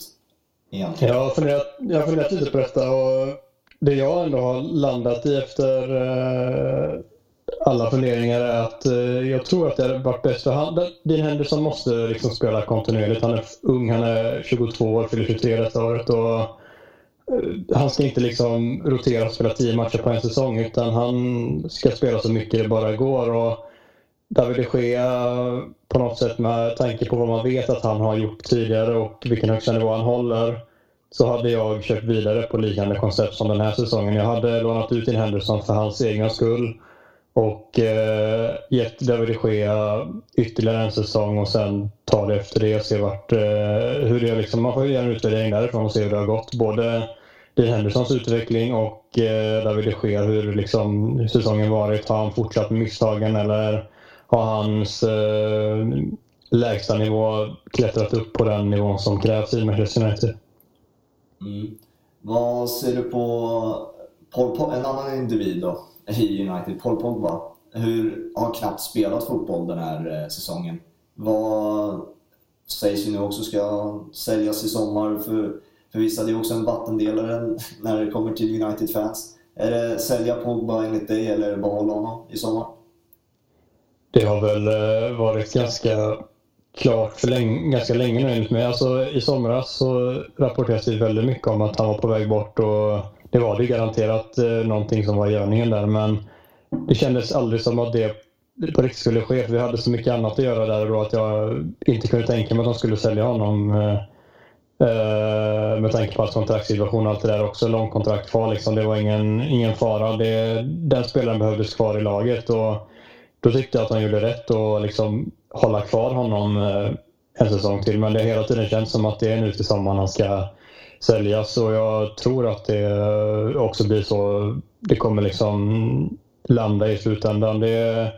Egentligen? Jag har funderat, jag har funderat lite på detta och det jag ändå har landat i efter eh, alla funderingar är att eh, jag tror att det hade varit bäst för han. Dean Henderson måste liksom spela kontinuerligt. Han är ung, han är 22 år, fyller 23 detta året. Och, eh, han ska inte liksom rotera och spela 10 matcher på en säsong utan han ska spela så mycket det bara går. Och David de Gea eh, på något sätt med tanke på vad man vet att han har gjort tidigare och vilken högsta nivå han håller så hade jag kört vidare på liknande koncept som den här säsongen. Jag hade lånat ut in Henderson för hans egna skull och eh, gett David de Gea ytterligare en säsong och sen ta det efter det och se vart, eh, hur det liksom, man får göra en utvärdering därifrån och se hur det har gått. Både Dean Hendersons utveckling och eh, David de Gea, hur liksom säsongen varit. Har han fortsatt med misstagen eller har hans eh, lägsta nivå klättrat upp på den nivån som krävs i Manchester United? Mm. Vad ser du på Paul, en annan individ då? i United, Paul Pogba, hur, har knappt spelat fotboll den här eh, säsongen. Vad sägs ju nu också ska säljas i sommar. För, för vissa det är också en vattendelare [laughs] när det kommer till United-fans. Är det sälja Pogba enligt dig eller behålla honom i sommar? Det har väl eh, varit ganska klart för länge, ganska länge nu enligt mig. Alltså, I somras så rapporterades det väldigt mycket om att han var på väg bort och det var det garanterat eh, någonting som var i görningen där men det kändes aldrig som att det på riktigt skulle ske för vi hade så mycket annat att göra där då att jag inte kunde tänka mig att de skulle sälja honom. Eh, eh med tanke på att kontraktssituation och allt det där också. Långkontrakt kvar liksom. Det var ingen, ingen fara. Det, den spelaren behövdes kvar i laget och då tyckte jag att han gjorde rätt och liksom hålla kvar honom eh, en säsong till. Men det har hela tiden känts som att det är nu till sommaren han ska säljas och jag tror att det eh, också blir så. Det kommer liksom landa i slutändan. Det,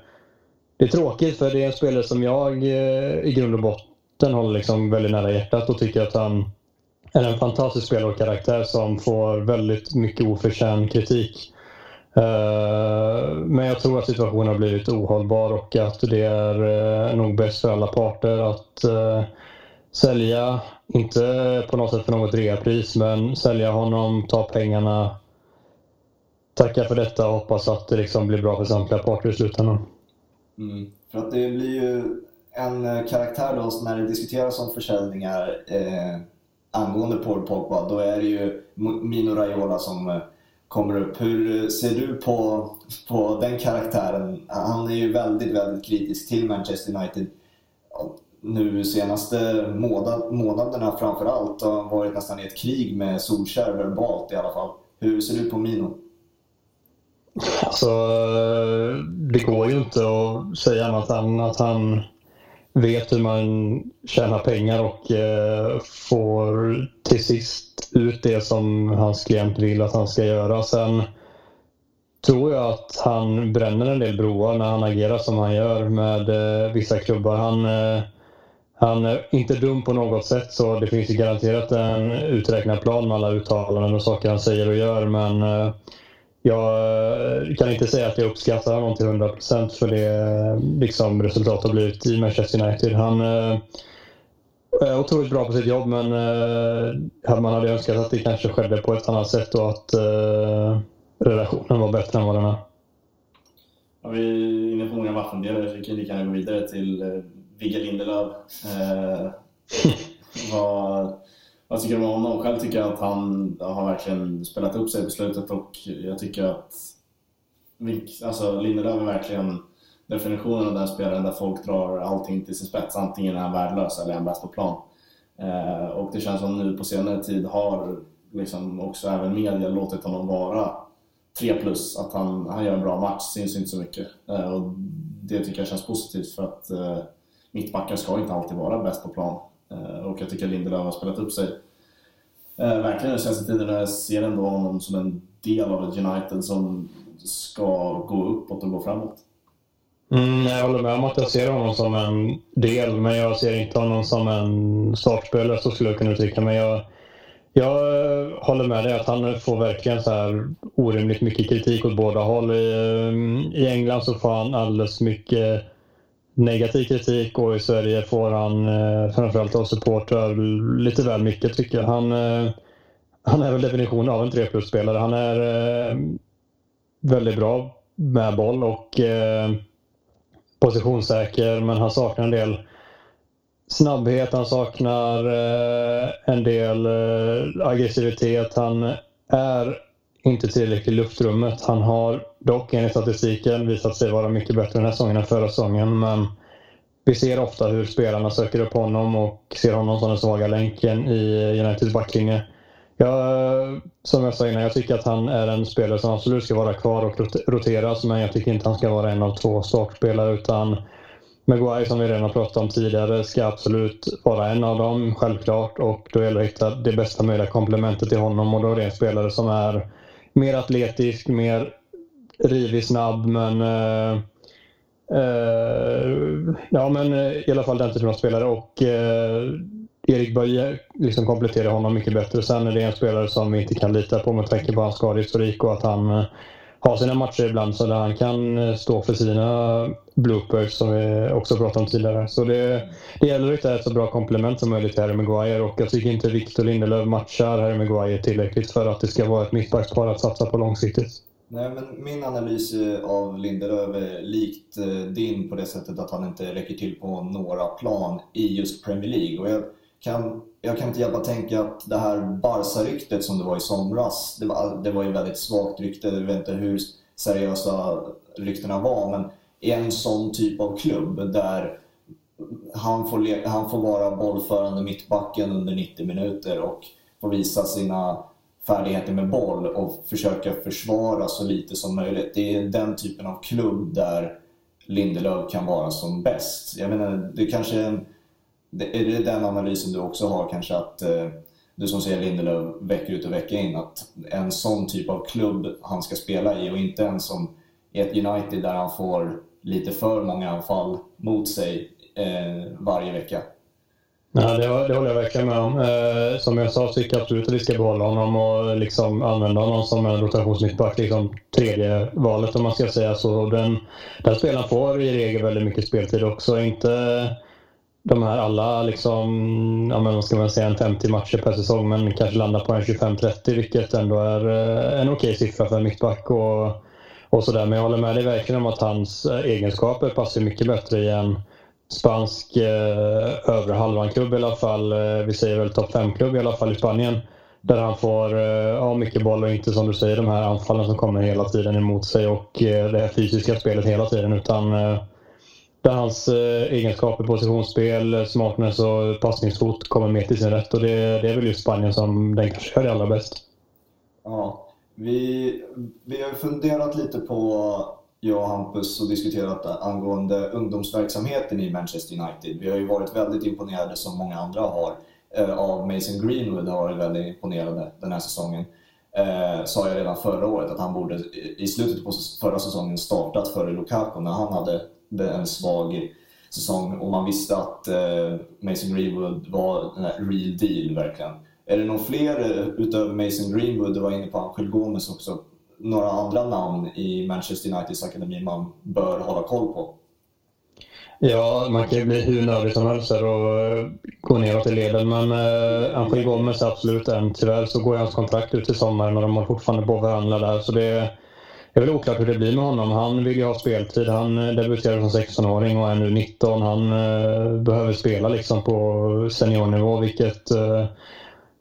det är tråkigt för det är en spelare som jag eh, i grund och botten håller liksom väldigt nära hjärtat och tycker att han är en fantastisk spelare och karaktär som får väldigt mycket oförtjänt kritik. Eh, men jag tror att situationen har blivit ohållbar och att det är eh, nog bäst för alla parter att eh, sälja, inte på något sätt för något reapris, men sälja honom, ta pengarna, tacka för detta och hoppas att det liksom blir bra för samtliga parter i slutändan. Mm. För att det blir ju en karaktär då när det diskuteras om försäljningar eh, angående Paul Pogba, då är det ju Mino Raiola som eh, kommer upp. Hur ser du på, på den karaktären? Han är ju väldigt, väldigt kritisk till Manchester United nu senaste månad, månaderna framför allt har varit nästan i ett krig med Solskjaer verbalt i alla fall. Hur ser du på Mino? Alltså, det går ju inte att säga annat än att han vet hur man tjänar pengar och eh, får till sist ut det som hans klient vill att han ska göra. Sen tror jag att han bränner en del broar när han agerar som han gör med eh, vissa klubbar. Han, eh, han är inte dum på något sätt så det finns ju garanterat en uträknad plan med alla uttalanden och saker han säger och gör men eh, jag eh, kan inte säga att jag uppskattar honom till 100% för det eh, liksom, resultatet har blivit i Manchester United. Han eh, är otroligt bra på sitt jobb men man hade önskat att det kanske skedde på ett annat sätt och att relationen var bättre än vad den är. Ja, vi är inne på många vattendelare så vi kan lika gärna gå vidare till Vigge Lindelöf. Eh, [laughs] vad, vad tycker du om honom? Själv tycker jag att han har verkligen spelat upp sig på slutet och jag tycker att alltså, Lindelöf är verkligen definitionen av den spelaren där folk drar allting till sin spets. Antingen är han värdelös eller är han bäst på plan. Eh, och det känns som nu på senare tid har liksom också även media låtit honom vara 3 plus, att han, han gör en bra match, syns inte så mycket. Eh, och det tycker jag känns positivt för att eh, mittbackar ska inte alltid vara bäst på plan. Eh, och jag tycker Lindelöf har spelat upp sig eh, verkligen den senaste tiden. Jag ser ändå honom som en del av ett United som ska gå uppåt och gå framåt. Mm, jag håller med om att jag ser honom som en del, men jag ser inte honom som en startspelare, så skulle jag kunna uttrycka mig. Jag, jag håller med dig att han får verkligen så här orimligt mycket kritik åt båda håll. I, eh, I England så får han alldeles mycket negativ kritik och i Sverige får han eh, framförallt av supportrar lite väl mycket tycker jag. Han, eh, han är väl definitionen av en 3 plus-spelare. Han är eh, väldigt bra med boll och eh, positionssäker men han saknar en del snabbhet, han saknar eh, en del eh, aggressivitet. Han är inte tillräckligt i luftrummet. Han har dock enligt statistiken visat sig vara mycket bättre den här säsongen än förra säsongen. Men vi ser ofta hur spelarna söker upp honom och ser honom som den svaga länken i Uniteds backlinje. Jag, som jag sa innan, jag tycker att han är en spelare som absolut ska vara kvar och roteras men jag tycker inte han ska vara en av två startspelare utan Maguire som vi redan har pratat om tidigare ska absolut vara en av dem, självklart. Och då gäller det att hitta det bästa möjliga komplementet till honom och då är det en spelare som är mer atletisk, mer rivig, snabb men eh, eh, ja men eh, i alla fall den typen av spelare och eh, Erik Böje liksom kompletterar honom mycket bättre. Sen är det en spelare som vi inte kan lita på med tanke på hans skadehistorik och att han eh, har sina matcher ibland så där han kan eh, stå för sina bloopers som vi också pratade om tidigare. Så det, det gäller att hitta ett så bra komplement som möjligt till Harry Maguire och jag tycker inte Victor Lindelöf matchar Harry Maguire tillräckligt för att det ska vara ett mittbackspar att satsa på långsiktigt. Nej, men min analys eh, av Lindelöf är likt eh, din på det sättet att han inte räcker till på några plan i just Premier League. Och jag kan, jag kan inte hjälpa att tänka att det här Barca-ryktet som det var i somras, det var, det var ju väldigt svagt rykte. Jag vet inte hur seriösa ryktena var, men en sån typ av klubb där han får, han får vara bollförande mittbacken under 90 minuter och får visa sina färdigheter med boll och försöka försvara så lite som möjligt. Det är den typen av klubb där Lindelöf kan vara som bäst. Jag menar, det kanske är en är det den analysen du också har kanske att eh, du som ser Lindelöf vecka ut och vecka in, att en sån typ av klubb han ska spela i och inte en som i ett United där han får lite för många anfall mot sig eh, varje vecka. Nej, det, det håller jag verkligen med om. Eh, som jag sa så tycker jag absolut att vi ska behålla honom och eh, liksom använda honom som en rotationsmittback. Liksom tredje valet om man ska säga så. Den, den spelaren får i regel väldigt mycket speltid också. Inte de här alla, liksom, ja, men vad ska man säga, en 50 matcher per säsong men kanske landar på en 25-30 vilket ändå är eh, en okej siffra för en mittback. Och, och sådär. Men jag håller med dig verkligen om att hans eh, egenskaper passar mycket bättre i en spansk eh, övre halvan-klubb i alla fall. Eh, vi säger väl topp 5-klubb i alla fall i Spanien. Där han får eh, mycket boll och inte som du säger de här anfallen som kommer hela tiden emot sig och eh, det här fysiska spelet hela tiden. Utan eh, där hans eh, egenskaper, positionsspel, smartness och passningsfot kommer mer till sin rätt. Och det, det är väl just Spanien som den kanske gör det allra bäst. Ja, vi, vi har funderat lite på, jag och Hampus, och diskuterat angående ungdomsverksamheten i Manchester United. Vi har ju varit väldigt imponerade, som många andra har, eh, av Mason Greenwood har varit väldigt imponerade den här säsongen. Eh, sa jag redan förra året att han borde i slutet på förra säsongen startat före Lukaku när han hade en svag säsong och man visste att eh, Mason Greenwood var en real deal verkligen. Är det någon fler eh, utöver Mason Greenwood, du var inne på Angel Gomes också, några andra namn i Manchester Uniteds akademi man bör hålla koll på? Ja, man kan ju bli hur nördig som helst och eh, gå neråt i leden. Men eh, Angel Gomes är absolut en. Tyvärr så går hans kontrakt ut i sommaren och de har fortfarande på varandra där. Så det, det är väl oklart hur det blir med honom. Han vill ju ha speltid. Han eh, debuterade som 16-åring och är nu 19. Han eh, behöver spela liksom på seniornivå, vilket eh,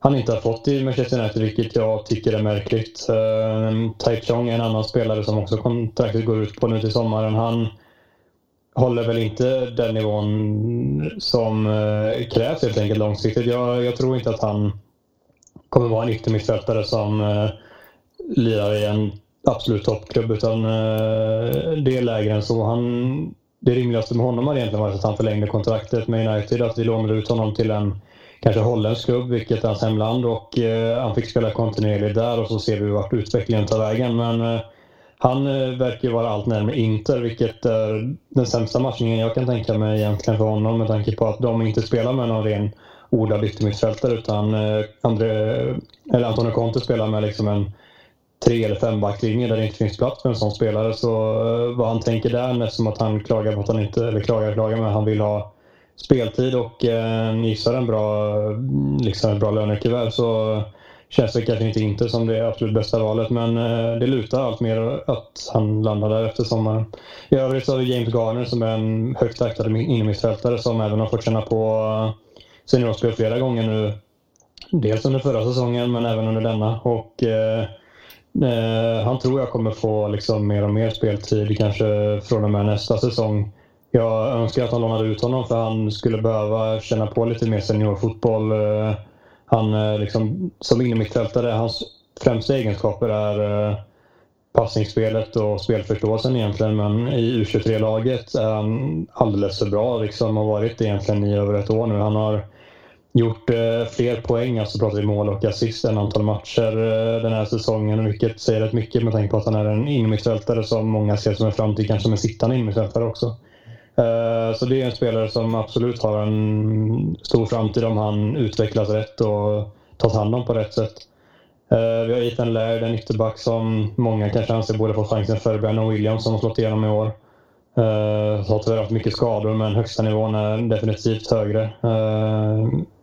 han inte har fått i Manchester United, vilket jag tycker är märkligt. Eh, Tai Chong är en annan spelare som också kontraktet går ut på nu till sommaren. Han håller väl inte den nivån som eh, krävs helt enkelt långsiktigt. Jag, jag tror inte att han kommer vara en yttermittfältare som uh, lirar i en absolut toppklubb utan eh, det är lägre än så. Han, det rimligaste med honom hade egentligen varit att han förlängde kontraktet med United, att vi lånade ut honom till en kanske holländsk klubb, vilket är hans hemland och eh, han fick spela kontinuerligt där och så ser vi vart utvecklingen tar vägen. Men eh, han eh, verkar ju vara allt närmare Inter, vilket är den sämsta matchningen jag kan tänka mig egentligen för honom med tanke på att de inte spelar med någon ren odlad yttermittfältare utan eh, André, eller Antonio Conte spelar med liksom en tre eller fembacklinje där det inte finns plats för en sån spelare. Så eh, vad han tänker där, som att han klagar på att han inte, eller klagar, klagar men han vill ha speltid och eh, gissar en bra, liksom ett bra lönekuvert så känns det kanske inte inte som det absolut bästa valet. Men eh, det lutar allt mer att han landar där efter sommaren. I övrigt så har vi James Garner som är en högt aktad innermittfältare som även har fått känna på seniorspel flera gånger nu. Dels under förra säsongen men även under denna. Och Eh, eh han tror jag kommer få liksom mer och mer speltid kanske från och med nästa säsong. Jag önskar att han lånade ut honom för han skulle behöva känna på lite mer seniorfotboll. Eh, han eh, liksom, som innermittfältare, hans främsta egenskaper är eh, passningsspelet och spelförståelsen egentligen. Men i U23-laget är han alldeles för bra liksom, och varit det egentligen i över ett år nu. Han har gjort fler poäng, alltså pratar vi mål och assist, än antal matcher den här säsongen. Vilket säger rätt mycket med tanke på att han är en innermittfältare som många ser som en framtid, kanske som en sittande innermittfältare också. Eh, så det är en spelare som absolut har en stor framtid om han utvecklas rätt och tas hand om på rätt sätt. Eh, vi har Ethan Laird, en ytterback som många kanske anser borde få chansen före Brandon Williams som har slått igenom i år. Eh, har tyvärr haft mycket skador men högsta nivån är definitivt högre.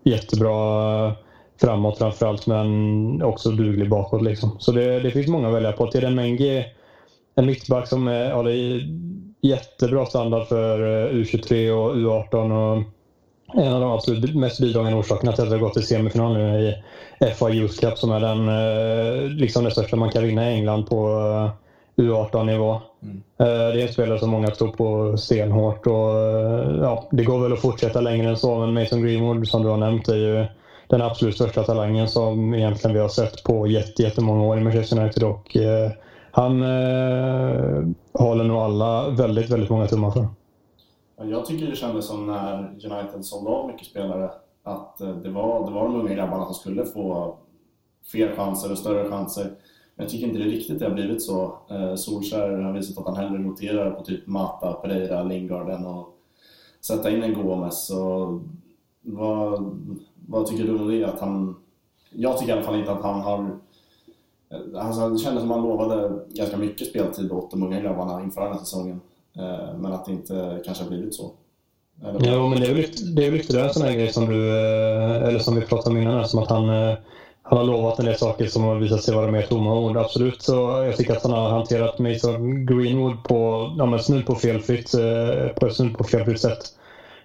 Jättebra framåt framförallt men också duglig bakåt. Liksom. Så det, det finns många att välja på. Till Mengi, en mittback som är, har jättebra standard för eh, U23 och U18 och en av de absolut mest bidragande orsakerna till att vi har gått till semifinal nu i FA Youth Cup som är den, liksom det största man kan vinna i England på U18-nivå. Mm. Eh, det är en spelare som många tror på stenhårt och eh, ja, det går väl att fortsätta längre än så men Mason Greenwood som du har nämnt är ju den absolut största talangen som egentligen vi har sett på jättemånga år i Manchester United och eh, han eh, håller nog alla väldigt, väldigt många tummar för. Jag tycker det kändes som när United sålde av mycket spelare att eh, det var, det var de unga grabbarna som skulle få fler chanser och större chanser. Men Jag tycker inte det riktigt det har blivit så. Eh, Solskär har visat att han hellre roterar på typ Mata, Pereira, Lingard än att sätta in en Gomes. Så vad, vad tycker du om det? Att han, jag tycker i alla fall inte att han har... Eh, alltså, det kändes som att han lovade ganska mycket speltid åt de unga grabbarna inför den här säsongen. Eh, men att det inte kanske har blivit så. Jo, men det är väl det ytterligare en sån här grej som du, eh, eller som vi pratade om innan, som att han han har lovat en del saker som har visat sig vara mer tomma ord. Absolut, så jag tycker att han har hanterat Mason Greenwood på, ja, men snudd på felfritt, på ett snudd på felfritt sätt.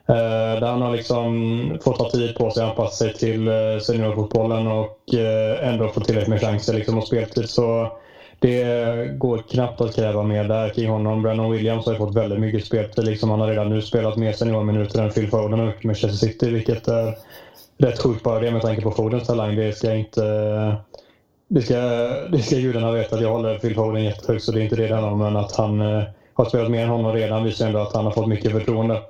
Eh, där han har liksom fått ta tid på sig att anpassa sig till eh, seniorfotbollen och eh, ändå fått tillräckligt med chanser liksom, och speltid. Så det går knappt att kräva mer där kring honom. Brennan Williams har ju fått väldigt mycket speltid. Liksom han har redan nu spelat mer seniorminuter än Phil Foden har gjort med Manchester City, vilket är rätt sjukt bara det med tanke på Fodens talang. Det ska inte... Det ska, det ska gudarna veta att jag håller Phil Foden jättehögt, så det är inte det det handlar om. Men att han eh, har spelat mer än honom redan visar ändå att han har fått mycket förtroende.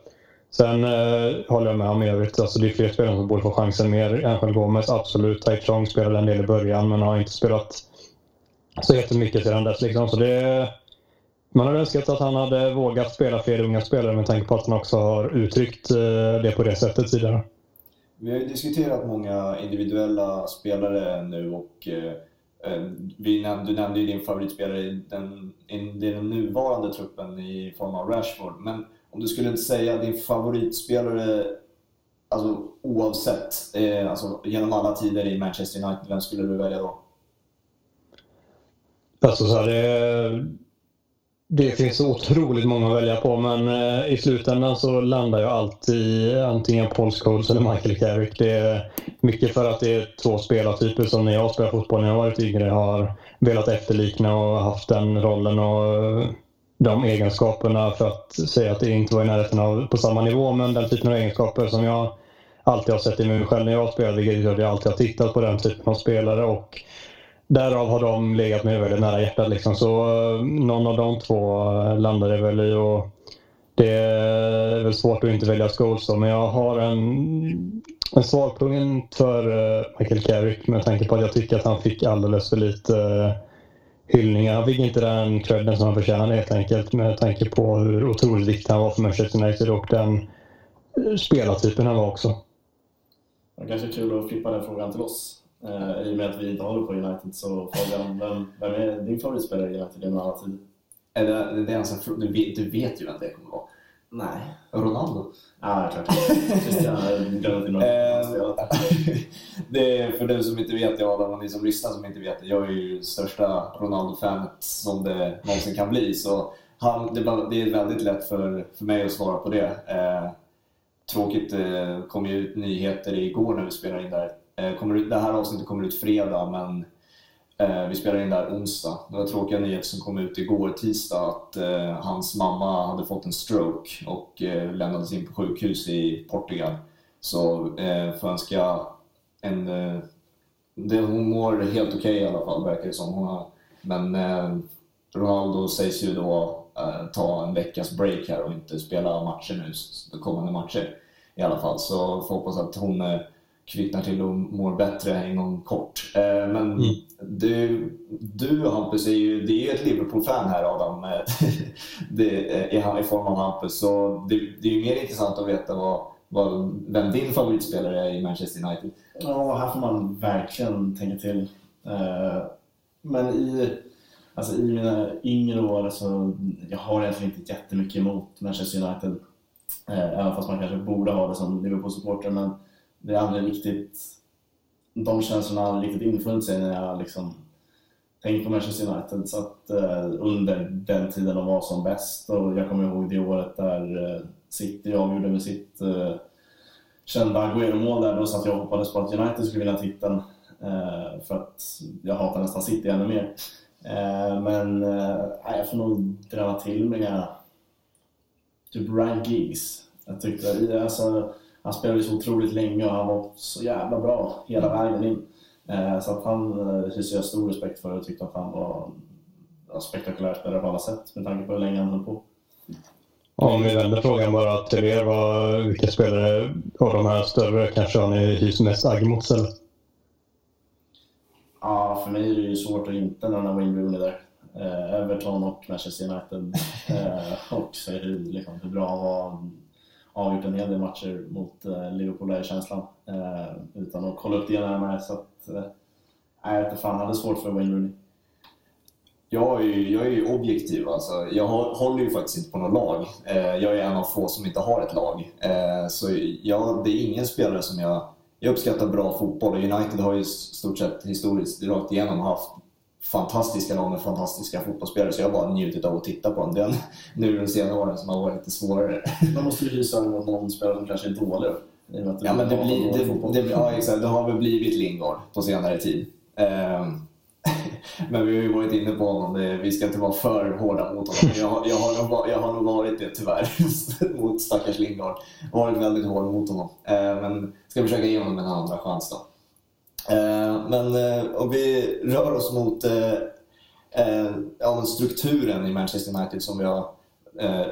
Sen eh, håller jag med om i övrigt. Alltså, det är fler spelare som borde få chansen mer. Angel Gomez, absolut. Tai Chong spelade en del i början, men har inte spelat så jättemycket sedan dess. Liksom. Så det, man hade önskat att han hade vågat spela fler unga spelare med tanke på att han också har uttryckt eh, det på det sättet tidigare. Vi har ju diskuterat många individuella spelare nu och eh, eh vi nämnde, du nämnde ju din favoritspelare i den, i den nuvarande truppen i form av Rashford. Men om du skulle säga din favoritspelare alltså, oavsett, eh, alltså, genom alla tider i Manchester United, vem skulle du välja då? Alltså, så här, det, det finns så otroligt många att välja på, men eh, i slutändan så landar jag alltid i antingen Paul Scholes eller Michael Carrick. Det är mycket för att det är två spelartyper som när jag spelar fotboll när jag varit yngre har velat efterlikna och haft den rollen och eh, de egenskaperna för att säga att det inte var i närheten av på samma nivå, men den typen av egenskaper som jag alltid har sett i mig själv när jag spelar, vilket jag alltid har tittat på den typen av spelare och därav har de legat mig väldigt nära hjärtat. Liksom. Så eh, någon av de två landade väl i och det är väl svårt att inte välja Scholes men jag har en, en svag punkt för eh, Michael Carrick med tanke på att jag tycker att han fick alldeles för lite uh, hyllningar. Han fick inte den credden som han förtjänade helt enkelt med tanke på hur otroligt viktig han var för Manchester United och den spelartypen han var också. Det kanske är kul att flippa den frågan till oss. Eh, I och med att vi inte håller på United så frågan vem, vem är din favoritspelare i United genom alla tider? Är det, det är en sån, du, vet, du vet ju vem det kommer vara. Nej. Ronaldo? Ja, klart. [laughs] Christian eh, det är för den som inte vet, ja, och ni som lyssnar som inte vet jag är ju största Ronaldo-fanet som det någonsin kan bli. Så han, det, det är väldigt lätt för, för mig att svara på det. Eh, tråkigt, det eh, kom ju ut nyheter igår när vi spelade in där. Eh, kommer ut, det här avsnittet kommer ut fredag, men Eh, vi spelade in där onsdag. Det var tråkiga nyheter som kom ut igår tisdag att eh, hans mamma hade fått en stroke och eh, lämnades in på sjukhus i Portugal. Så eh, får önska en... Eh, det, hon mår helt okej okay i alla fall, verkar det som. Hon har, men eh, Ronaldo sägs ju då eh, ta en veckas break här och inte spela matcher nu, kommande matcher i alla fall. Så får hoppas att hon eh, kvicknar till och mår bättre inom kort. Eh, men mm. du, du Hampus, är ju, det är ju ett Liverpool-fan här Adam, [laughs] det, i, i form av Hampus. Så det, det är ju mer intressant att veta vad, vad, vem din favoritspelare är i Manchester United. Ja, här får man verkligen tänka till. Eh, men i, alltså, i mina yngre år, alltså, jag har egentligen inte jättemycket emot Manchester United. Eh, även fast man kanske borde ha det som Liverpool-supporter. Men det är aldrig riktigt, de känslorna har aldrig riktigt infunnit sig när jag liksom tänkt på Manchester United. Så att, eh, under den tiden de var som bäst och jag kommer ihåg det året där eh, City avgjorde med sitt eh, kända Aguero-mål där, då satt jag och hoppades på att United skulle vinna titeln. Eh, för att jag hatar nästan City ännu mer. Eh, men eh, jag får nog dra till med eh, typ Ryan Giggs. Jag tyckte, alltså, han spelade så otroligt länge och han var så jävla bra hela vägen in. Eh, så att han eh, hyser jag stor respekt för och tyckte att han var en spektakulär spelare på alla sätt med tanke på hur länge han höll på. Om vi vänder frågan bara till er, vad, vilka spelare av de här större kanske har ni hyser mest agg mot? Ja, för mig är det ju svårt att inte nämna Wayne Rooney där. Eh, Everton och Manchester United. [laughs] Och så hur, liksom, hur bra han var avgjort en hel del matcher mot eh, Liverpool, är känslan. Eh, utan att kolla upp det närmare. Så att, eh, jag fan, hade svårt för Wayne Rooney. Jag är, ju, jag är ju objektiv. Alltså. Jag håller ju faktiskt inte på något lag. Eh, jag är en av få som inte har ett lag. Eh, så jag, det är ingen spelare som jag... Jag uppskattar bra fotboll och United har ju i stort sett historiskt rakt igenom haft fantastiska lag med fantastiska fotbollsspelare så jag har bara njutit av att titta på dem. Den, nu de senare åren som har varit lite svårare. Man måste ju hysa någon spelare som kanske är dålig Ja, men det, blir, det, det, ja, exakt. det har väl blivit Lingard på senare tid. Eh, [laughs] men vi har ju varit inne på honom. Vi ska inte vara för hårda mot honom. Jag, har, jag, har, nog, jag har nog varit det tyvärr [laughs] mot stackars har varit väldigt hård mot honom. Eh, men ska försöka ge honom en andra chans då. Eh, men eh, om vi rör oss mot eh, eh, ja, strukturen i Manchester United som vi har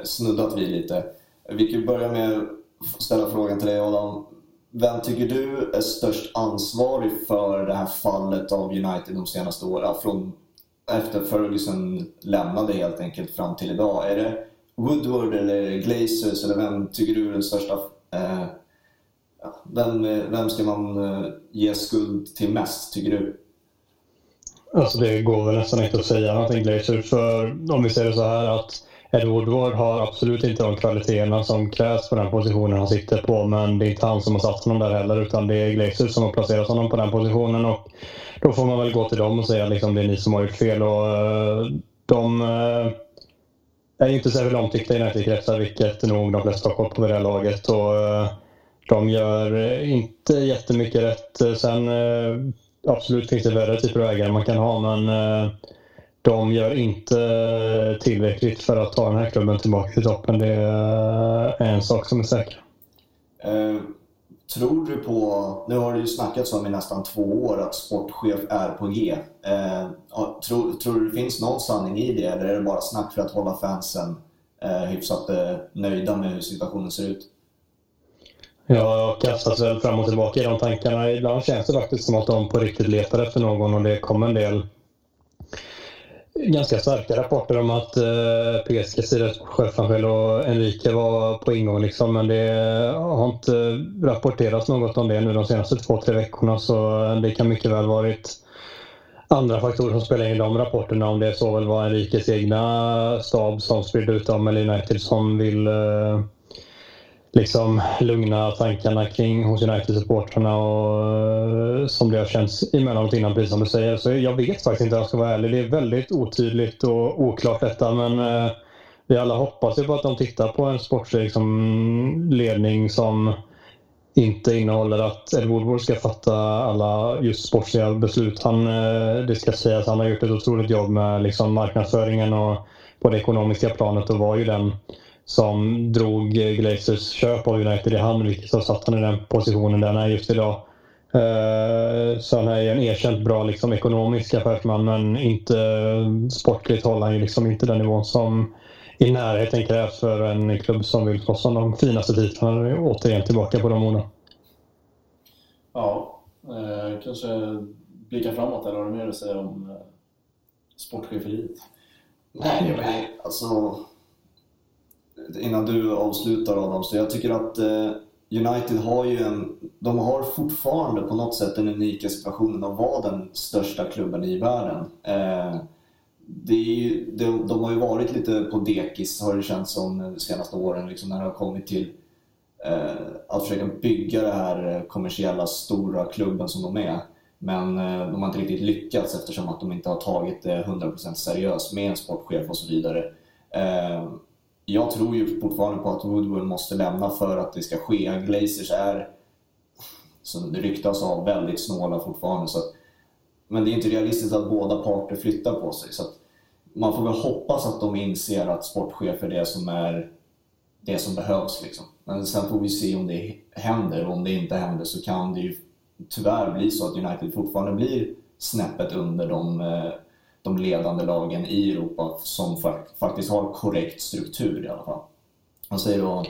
snuddat vid lite. Vi kan börja med att ställa frågan till dig Adam. Vem tycker du är störst ansvarig för det här fallet av United de senaste åren? Från efter Ferguson lämnade helt enkelt fram till idag. Är det Woodward eller Glazers eller vem tycker du är den största? Eh, vem, eh, vem ska man eh, ge skuld till mest, tycker du? Alltså det går väl nästan inte att säga någonting Glazer. För om vi säger så här att Ed Woodward har absolut inte de kvaliteterna som krävs på den positionen han sitter på. Men det är inte han som har satt honom där heller utan det är Glazer som har placerat honom på den positionen. Och då får man väl gå till dem och säga att liksom, det är ni som har gjort fel. Och, uh, de uh, är ju inte särskilt omtyckta i United-kretsar vilket nog de flesta har koll på vid det här laget. Och, uh, de gör eh, inte jättemycket rätt. Eh, sen eh, absolut finns det värre typer av ägare man kan ha men de gör inte tillräckligt för att ta den här klubben tillbaka till toppen. Det är en sak som är säker. Eh, tror du på, nu har det ju snackats om i nästan två år att sportchef är på G. Eh, tror, tror du det finns någon sanning i det eller är det bara snack för att hålla fansen eh, hyfsat nöjda med hur situationen ser ut? Jag kastas väl fram och tillbaka i de tankarna. Ibland känns det faktiskt som att de på riktigt letar efter någon och det kom en del ganska starka rapporter om att eh, PSGs styrelsechef och Enrique var på ingång. Liksom, men det har inte rapporterats något om det nu de senaste två, tre veckorna. Så det kan mycket väl varit andra faktorer som spelar in i de rapporterna. Om det så väl var Enriques egna stab som spridde ut dem eller United som vill eh, liksom lugna tankarna kring hos United-supportrarna och eh, som det har känts emellanåt innan, precis som du säger. Så jag vet faktiskt inte, jag ska vara ärlig. Det är väldigt otydligt och oklart detta, men eh, vi alla hoppas ju på att de tittar på en sportslig liksom, ledning som inte innehåller att Ed Woodward ska fatta alla just sportsliga beslut. Han, eh, det ska sägas att han har gjort ett otroligt jobb med liksom, marknadsföringen och på det ekonomiska planet och var ju den som drog Glazers köp av United i hand, vilket har satt honom i den positionen där han är just idag. Uh, så han är ju en erkänt bra liksom, ekonomisk affärsman men inte sportligt håller han ju liksom inte den nivån som i närheten krävs för en klubb som vill slåss om de finaste titlarna. Återigen tillbaka på de orden. Ja, eh, kanske blicka framåt eller har du mer att säga om eh, sportcheferiet? Nej, alltså innan du avslutar Adam, så jag tycker att eh, United har ju en, de har fortfarande på något sätt den unika situationen att vara den största klubben i världen. Eh, det ju, de, de, har ju varit lite på dekis har det känts som de senaste åren liksom, när det har kommit till eh, att försöka bygga den här kommersiella stora klubben som de är. Men eh, de har inte riktigt lyckats eftersom att de inte har tagit det 100% seriöst med en sportchef och så vidare. Eh, jag tror ju fortfarande på att Woodward måste lämna för att det ska ske. Glazers är, som det ryktas av, väldigt snåla fortfarande. Så att, men det är inte realistiskt att båda parter flyttar på sig. Så man får väl hoppas att de inser att sportchef är det som, är det som behövs. Liksom. Men sen får vi se om det händer. Och om det inte händer så kan det ju tyvärr bli så att United fortfarande blir snäppet under de eh, de ledande lagen i Europa som faktiskt har korrekt struktur i alla fall. Vad säger du om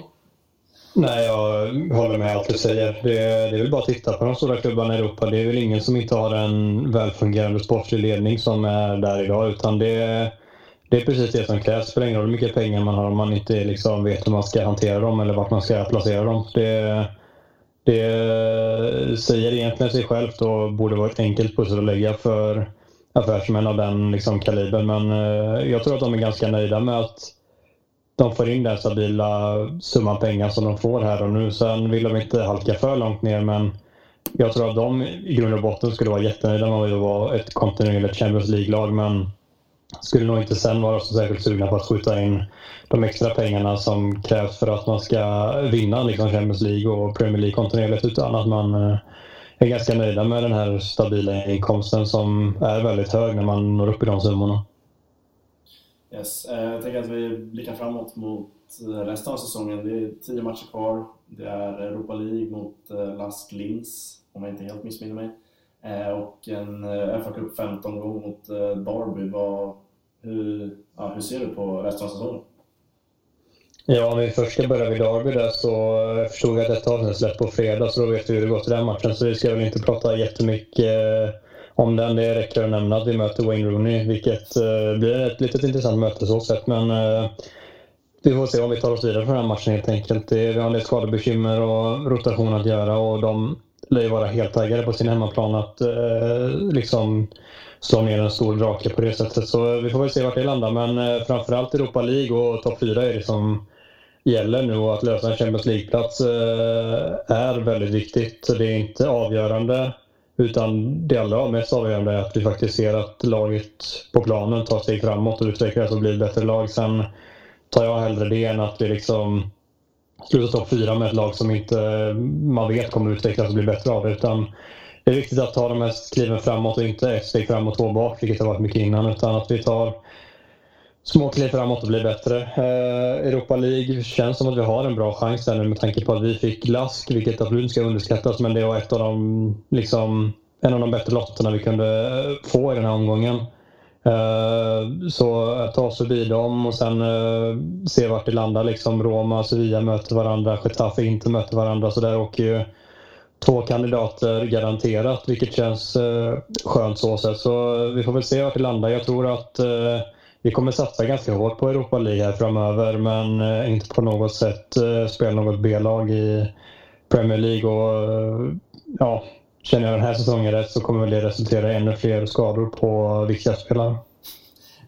Nej, jag håller med allt du säger. Det, det är väl bara att titta på de stora klubbarna i Europa. Det är väl ingen som inte har en välfungerande sportlig ledning som är där idag. Utan det, det är precis det som krävs. Det spelar ingen roll hur mycket pengar man har om man inte liksom vet hur man ska hantera dem eller vart man ska placera dem. Det, det säger egentligen sig självt och borde vara ett enkelt pussel att lägga för affärsmän av den liksom, kalibern. Men eh, jag tror att de är ganska nöjda med att de får in den stabila summan pengar som de får här och nu. Sen vill de inte halka för långt ner men jag tror att de i grund och botten skulle vara jättenöjda med att vara ett kontinuerligt Champions League-lag men skulle nog inte sen vara så särskilt sugna på att skjuta in de extra pengarna som krävs för att man ska vinna liksom Champions League och Premier League kontinuerligt utan att man eh, är ganska nöjda med den här stabila inkomsten som är väldigt hög när man når upp i de summorna. Yes. Eh, jag tänker att vi blickar framåt mot eh, resten av säsongen. Det är tio matcher kvar. Det är Europa League mot eh, Lask Linz, om jag inte helt missminner mig. Och en FA Cup 15 gång mot Derby. Vad, hur, ja, hur ser du på resten av säsongen? Ja, om vi först ska börja vid Derby där så eh, förstod jag att detta avsnitt släpps på fredag så då vet vi hur det går till den matchen. Så vi ska väl inte prata jättemycket eh, om den. Det räcker att nämna att vi möter Wayne Rooney, vilket eh, blir ett litet intressant möte så sett. Men vi får se om vi tar oss vidare från den här matchen helt enkelt. Vi har en del skadebekymmer och rotation att göra och de lär ju vara helt taggade på sin hemmaplan att liksom slå ner en stor drake på det sättet. Så vi får väl se vart det landar. Men eh, framförallt Europa League och topp 4 är det som gäller nu och att lösa en Champions League-plats eh, är väldigt viktigt. Det är inte avgörande utan det allra mest avgörande är att vi faktiskt ser att laget på planen tar steg framåt och utvecklas och blir ett bättre lag. Sen tar jag hellre det än att vi liksom slutar topp fyra med ett lag som inte man vet kommer utvecklas och bli bättre av. Utan det är viktigt att ta de här kliven framåt och inte ett steg fram och två bak, vilket har varit mycket innan. Utan att vi tar små kliv framåt och bli bättre. Eh, Europa League känns som att vi har en bra chans där nu med tanke på att vi fick Lask, vilket absolut ska underskattas, men det var ett av de, liksom, en av de bättre lotterna vi kunde eh, få i den här omgången. Eh, så att ta oss förbi dem och sen eh, se vart det landar. Liksom Roma, och Sevilla möter varandra, Getafe inte möter varandra. Så där åker ju två kandidater garanterat, vilket känns eh, skönt så sätt. Så vi får väl se vart det landar. Jag tror att eh, vi kommer satsa ganska hårt på Europa League här framöver men eh, inte på något sätt eh, spela något B-lag i Premier League. Och, eh, ja, känner jag den här säsongen rätt så kommer det resultera i ännu fler skador på viktiga spelare.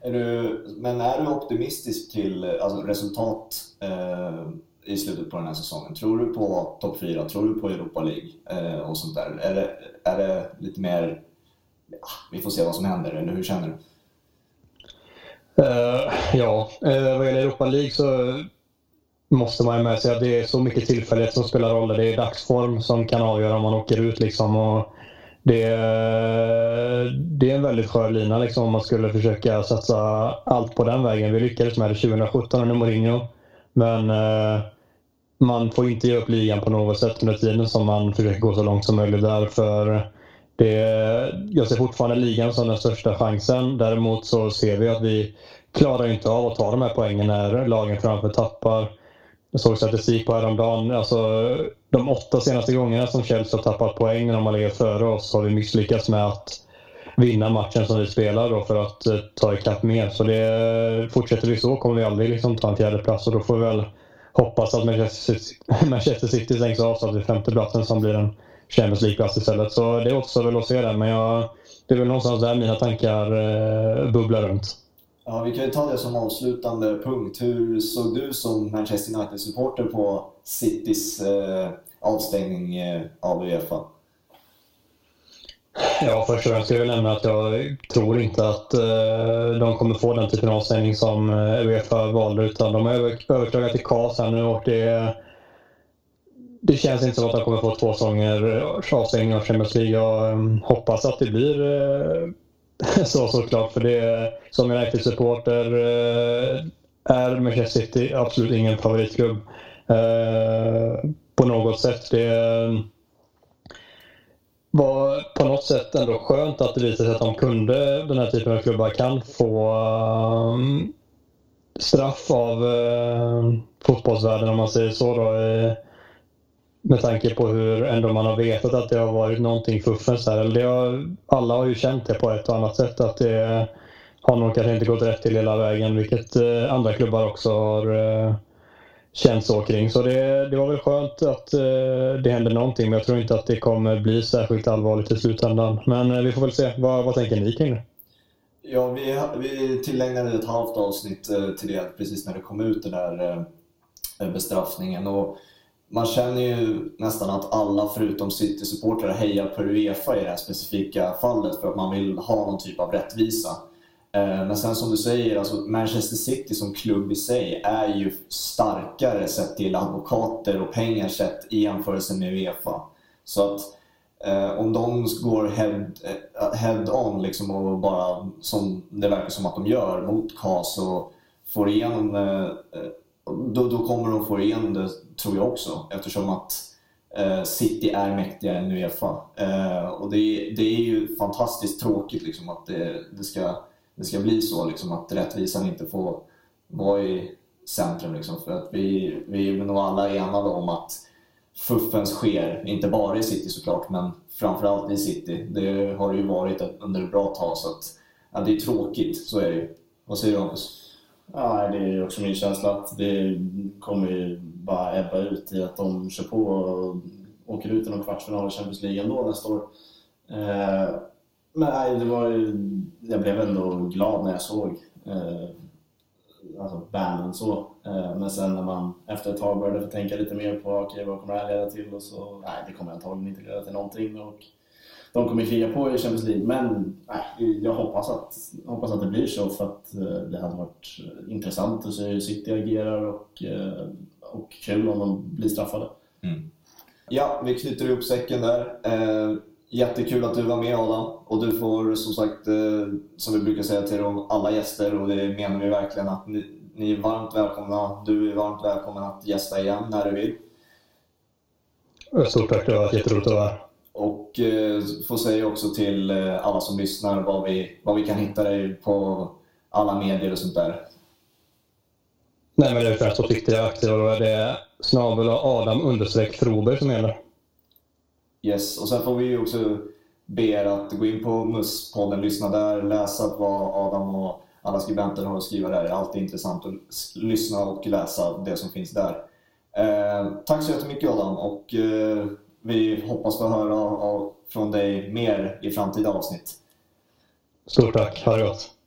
Är du, men är du optimistisk till alltså, resultat eh, i slutet på den här säsongen? Tror du på topp 4? Tror du på Europa League eh, och sånt där? Är det, är det lite mer, ja, vi får se vad som händer, eller hur känner du? Uh, ja, uh, vad gäller Europa League så måste man ju med sig att det är så mycket tillfällighet som spelar roll. Det är dagsform som kan avgöra om man åker ut. Liksom, och det, det är en väldigt skör lina liksom, om man skulle försöka satsa allt på den vägen. Vi lyckades med det 2017 under Mourinho. Men uh, man får inte ge upp ligan på något sätt under tiden som man försöker gå så långt som möjligt där. För det, jag ser fortfarande ligan som den största chansen. Däremot så ser vi att vi klarar inte av att ta de här poängen när lagen framför tappar. Jag såg statistik på häromdagen. Alltså, de åtta senaste gångerna som Chelsea har tappat poäng när de har legat före oss har vi misslyckats med att vinna matchen som vi spelar då för att eh, ta ikapp mer. Så det, fortsätter vi så kommer vi aldrig liksom ta en fjärde plats och då får vi väl hoppas att Manchester City [laughs] stängs av så att det är femteplatsen som blir en Champions League-plats istället. Så det återstår väl att se det, men jag, det är väl någonstans där mina tankar eh, bubblar runt. Ja, vi kan ju ta det som avslutande punkt. Hur såg du som Manchester United-supporter på Citys eh, avstängning eh, av Uefa? Ja, först och främst ska jag nämna att jag tror inte att eh, de kommer få den typen av avstängning som eh, Uefa valde, utan de har överklagat till CAS här nu och det det känns inte som att de kommer få två säsonger eh, avstängning av Champions League. Ehm, Jag hoppas att det blir eh, [laughs] så såklart. För det, som United-supporter eh, är Manchester City absolut ingen favoritklubb på något sätt. Det ehm, var på något sätt ändå skönt att det visade sig att de kunde, den här typen av klubbar kan få ehm, straff av fotbollsvärlden om man säger så. Då, med tanke på hur ändå man har vetat att det har varit någonting fuffens här. Det har, alla har ju känt det på ett och annat sätt att det har nog kanske inte gått rätt till hela vägen, vilket eh, andra klubbar också har eh, känt så kring. Så det, det var väl skönt att eh, det hände någonting, men jag tror inte att det kommer bli särskilt allvarligt i slutändan. Men eh, vi får väl se. Vad, vad tänker ni kring det? Ja, vi, vi tillägnade ett halvt avsnitt eh, till det precis när det kom ut den där eh, bestraffningen. Och man känner ju nästan att alla förutom City-supportrar hejar på Uefa i det här specifika fallet för att man vill ha någon typ av rättvisa. Eh, men sen som du säger, alltså Manchester City som klubb i sig är ju starkare sett till advokater och pengar sett i jämförelse med Uefa. Så att Eh, om de går head, eh, head on liksom och bara, som det verkar som att de gör, mot KAS och får igenom eh, eh då, då kommer de få igenom det, tror jag också, eftersom att eh, City är mäktigare än Uefa. Eh, och det, det är ju fantastiskt tråkigt liksom, att det, det, ska, det ska bli så, liksom, att rättvisan inte får vara i centrum. Liksom, för att vi, vi är nog alla enade om att fuffens sker, inte bara i City såklart, men framförallt i City. Det har det ju varit under ett bra tag, så att, ja, det är tråkigt, så är det ju. Vad säger du Hampus? Ja, det är också min känsla att det kommer ju bara ebba ut i att de kör på och åker ut i någon kvartsfinal i Champions League ändå nästa år. Eh, men nej, det var ju, jag blev ändå glad när jag såg eh, alltså banden så. Eh, men sen när man efter ett tag började tänka lite mer på okay, vad kommer det här leda till och så, nej det kommer antagligen inte leda till någonting. Och de kommer kriga på i Champions League, men nej, jag hoppas att, hoppas att det blir så för att eh, det hade varit intressant att se hur City agerar och, eh, och kul om de blir straffade. Mm. Ja, vi knyter ihop säcken där. Eh, jättekul att du var med Adam. Och du får som sagt, eh, som vi brukar säga till alla gäster, och det menar vi verkligen, att ni, ni är varmt välkomna. Du är varmt välkommen att gästa igen när du vill. Stort tack, det var jätteroligt att vara här. Och eh, får säga också till eh, alla som lyssnar var vi, var vi kan hitta dig på alla medier och sånt där. Nej, men det är främst på Twitter jag är aktiv och det snabel Adam understreck Froberg som gäller. Yes, och sen får vi ju också be er att gå in på MUS-podden, lyssna där, läsa vad Adam och alla skribenter har att skriva där. Det är alltid intressant att lyssna och läsa det som finns där. Eh, tack så jättemycket Adam och eh, vi hoppas få höra av, av, från dig mer i framtida avsnitt. Stort tack, ha det gott.